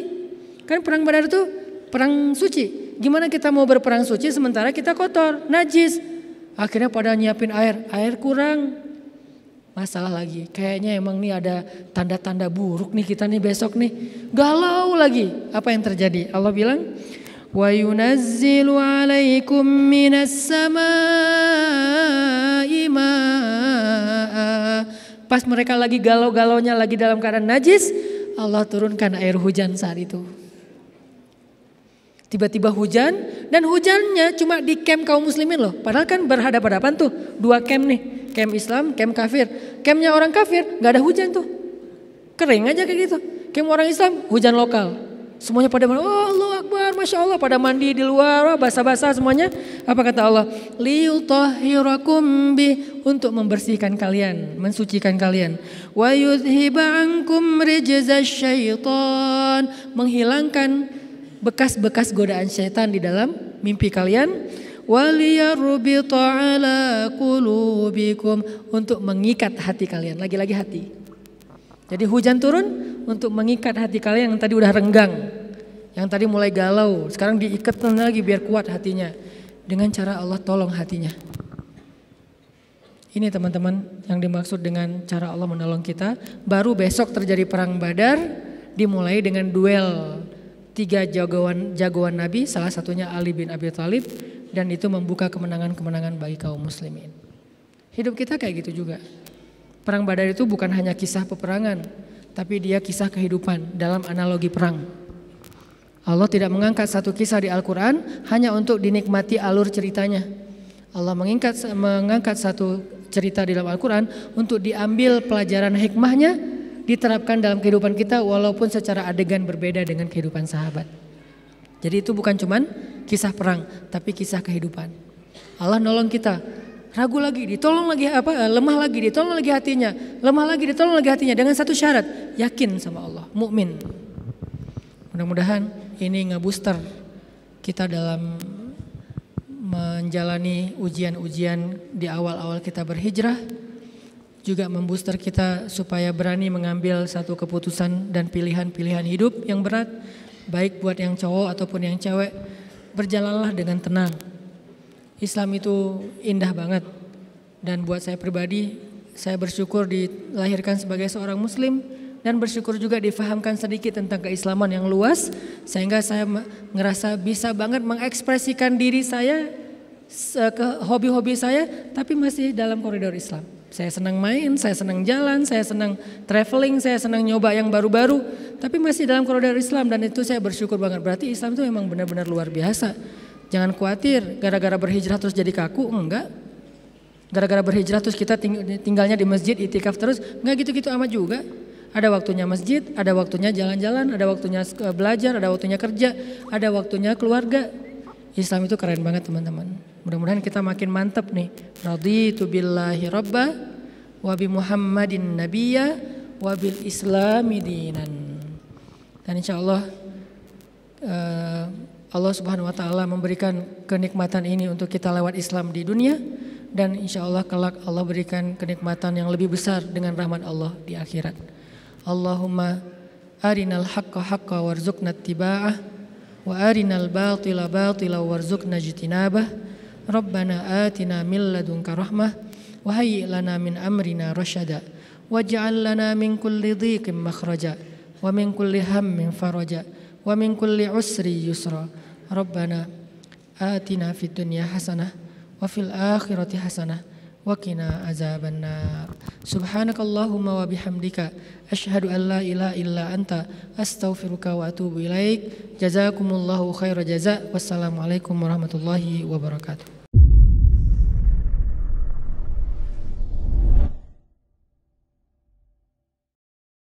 Kan perang Badar itu perang suci. Gimana kita mau berperang suci sementara kita kotor, najis. Akhirnya pada nyiapin air, air kurang. Masalah lagi, kayaknya emang nih ada tanda-tanda buruk nih kita nih besok nih. Galau lagi. Apa yang terjadi? Allah bilang, "Wa yunazzilu 'alaikum minas samaa'i Pas mereka lagi galau-galaunya lagi dalam keadaan najis, Allah turunkan air hujan saat itu. Tiba-tiba hujan dan hujannya cuma di camp kaum muslimin loh. Padahal kan berhadapan-hadapan tuh dua camp nih. Camp Islam, camp kafir. Campnya orang kafir nggak ada hujan tuh. Kering aja kayak gitu. Camp orang Islam hujan lokal. Semuanya pada oh Allah Akbar, Masya Allah pada mandi di luar, basah-basah semuanya. Apa kata Allah? Liutahhirakum bi untuk membersihkan kalian, mensucikan kalian. Wa yudhiba ankum syaitan, menghilangkan bekas-bekas godaan syaitan di dalam mimpi kalian ala qulubikum untuk mengikat hati kalian lagi-lagi hati jadi hujan turun untuk mengikat hati kalian yang tadi udah renggang yang tadi mulai galau sekarang diikat lagi biar kuat hatinya dengan cara Allah tolong hatinya ini teman-teman yang dimaksud dengan cara Allah menolong kita baru besok terjadi perang badar dimulai dengan duel tiga jagoan jagoan Nabi, salah satunya Ali bin Abi Thalib dan itu membuka kemenangan-kemenangan bagi kaum muslimin. Hidup kita kayak gitu juga. Perang Badar itu bukan hanya kisah peperangan, tapi dia kisah kehidupan dalam analogi perang. Allah tidak mengangkat satu kisah di Al-Quran hanya untuk dinikmati alur ceritanya. Allah mengangkat, mengangkat satu cerita di dalam Al-Quran untuk diambil pelajaran hikmahnya diterapkan dalam kehidupan kita walaupun secara adegan berbeda dengan kehidupan sahabat. Jadi itu bukan cuman kisah perang, tapi kisah kehidupan. Allah nolong kita. Ragu lagi, ditolong lagi apa? Eh, lemah lagi, ditolong lagi hatinya. Lemah lagi, ditolong lagi hatinya dengan satu syarat, yakin sama Allah, mukmin. Mudah-mudahan ini ngebooster kita dalam menjalani ujian-ujian di awal-awal kita berhijrah juga membooster kita supaya berani mengambil satu keputusan dan pilihan-pilihan hidup yang berat, baik buat yang cowok ataupun yang cewek. Berjalanlah dengan tenang. Islam itu indah banget. Dan buat saya pribadi, saya bersyukur dilahirkan sebagai seorang muslim dan bersyukur juga difahamkan sedikit tentang keislaman yang luas sehingga saya ngerasa bisa banget mengekspresikan diri saya ke hobi-hobi saya tapi masih dalam koridor Islam. Saya senang main, saya senang jalan, saya senang traveling, saya senang nyoba yang baru-baru. Tapi masih dalam koridor Islam dan itu saya bersyukur banget. Berarti Islam itu memang benar-benar luar biasa. Jangan khawatir gara-gara berhijrah terus jadi kaku, enggak. Gara-gara berhijrah terus kita tinggalnya di masjid, itikaf terus, enggak gitu-gitu amat juga. Ada waktunya masjid, ada waktunya jalan-jalan, ada waktunya belajar, ada waktunya kerja, ada waktunya keluarga. Islam itu keren banget teman-teman. Mudah-mudahan kita makin mantap nih. Raditu billahi rabba wa bi Muhammadin nabiyya wa bil islami dinan. Dan insya Allah uh, Allah Subhanahu wa taala memberikan kenikmatan ini untuk kita lewat Islam di dunia dan insya Allah kelak Allah berikan kenikmatan yang lebih besar dengan rahmat Allah di akhirat. Allahumma arinal haqqa haqqa warzuqna tiba'ah wa arinal batila batila warzuqna jitinabah Rabbana atina min ladunka rahmah wa hayyi lana min amrina rasyada waj'al lana min kulli dhiqin makhraja wa min kulli hammin faraja wa min kulli usri yusra Rabbana atina fid dunya hasanah wa fil akhirati hasanah wa qina azabannar. Subhanakallahumma wa bihamdika asyhadu an la ilaha illa anta astaghfiruka wa atubu ilaik. Jazakumullahu khairal. Wassalamualaikum warahmatullahi wabarakatuh.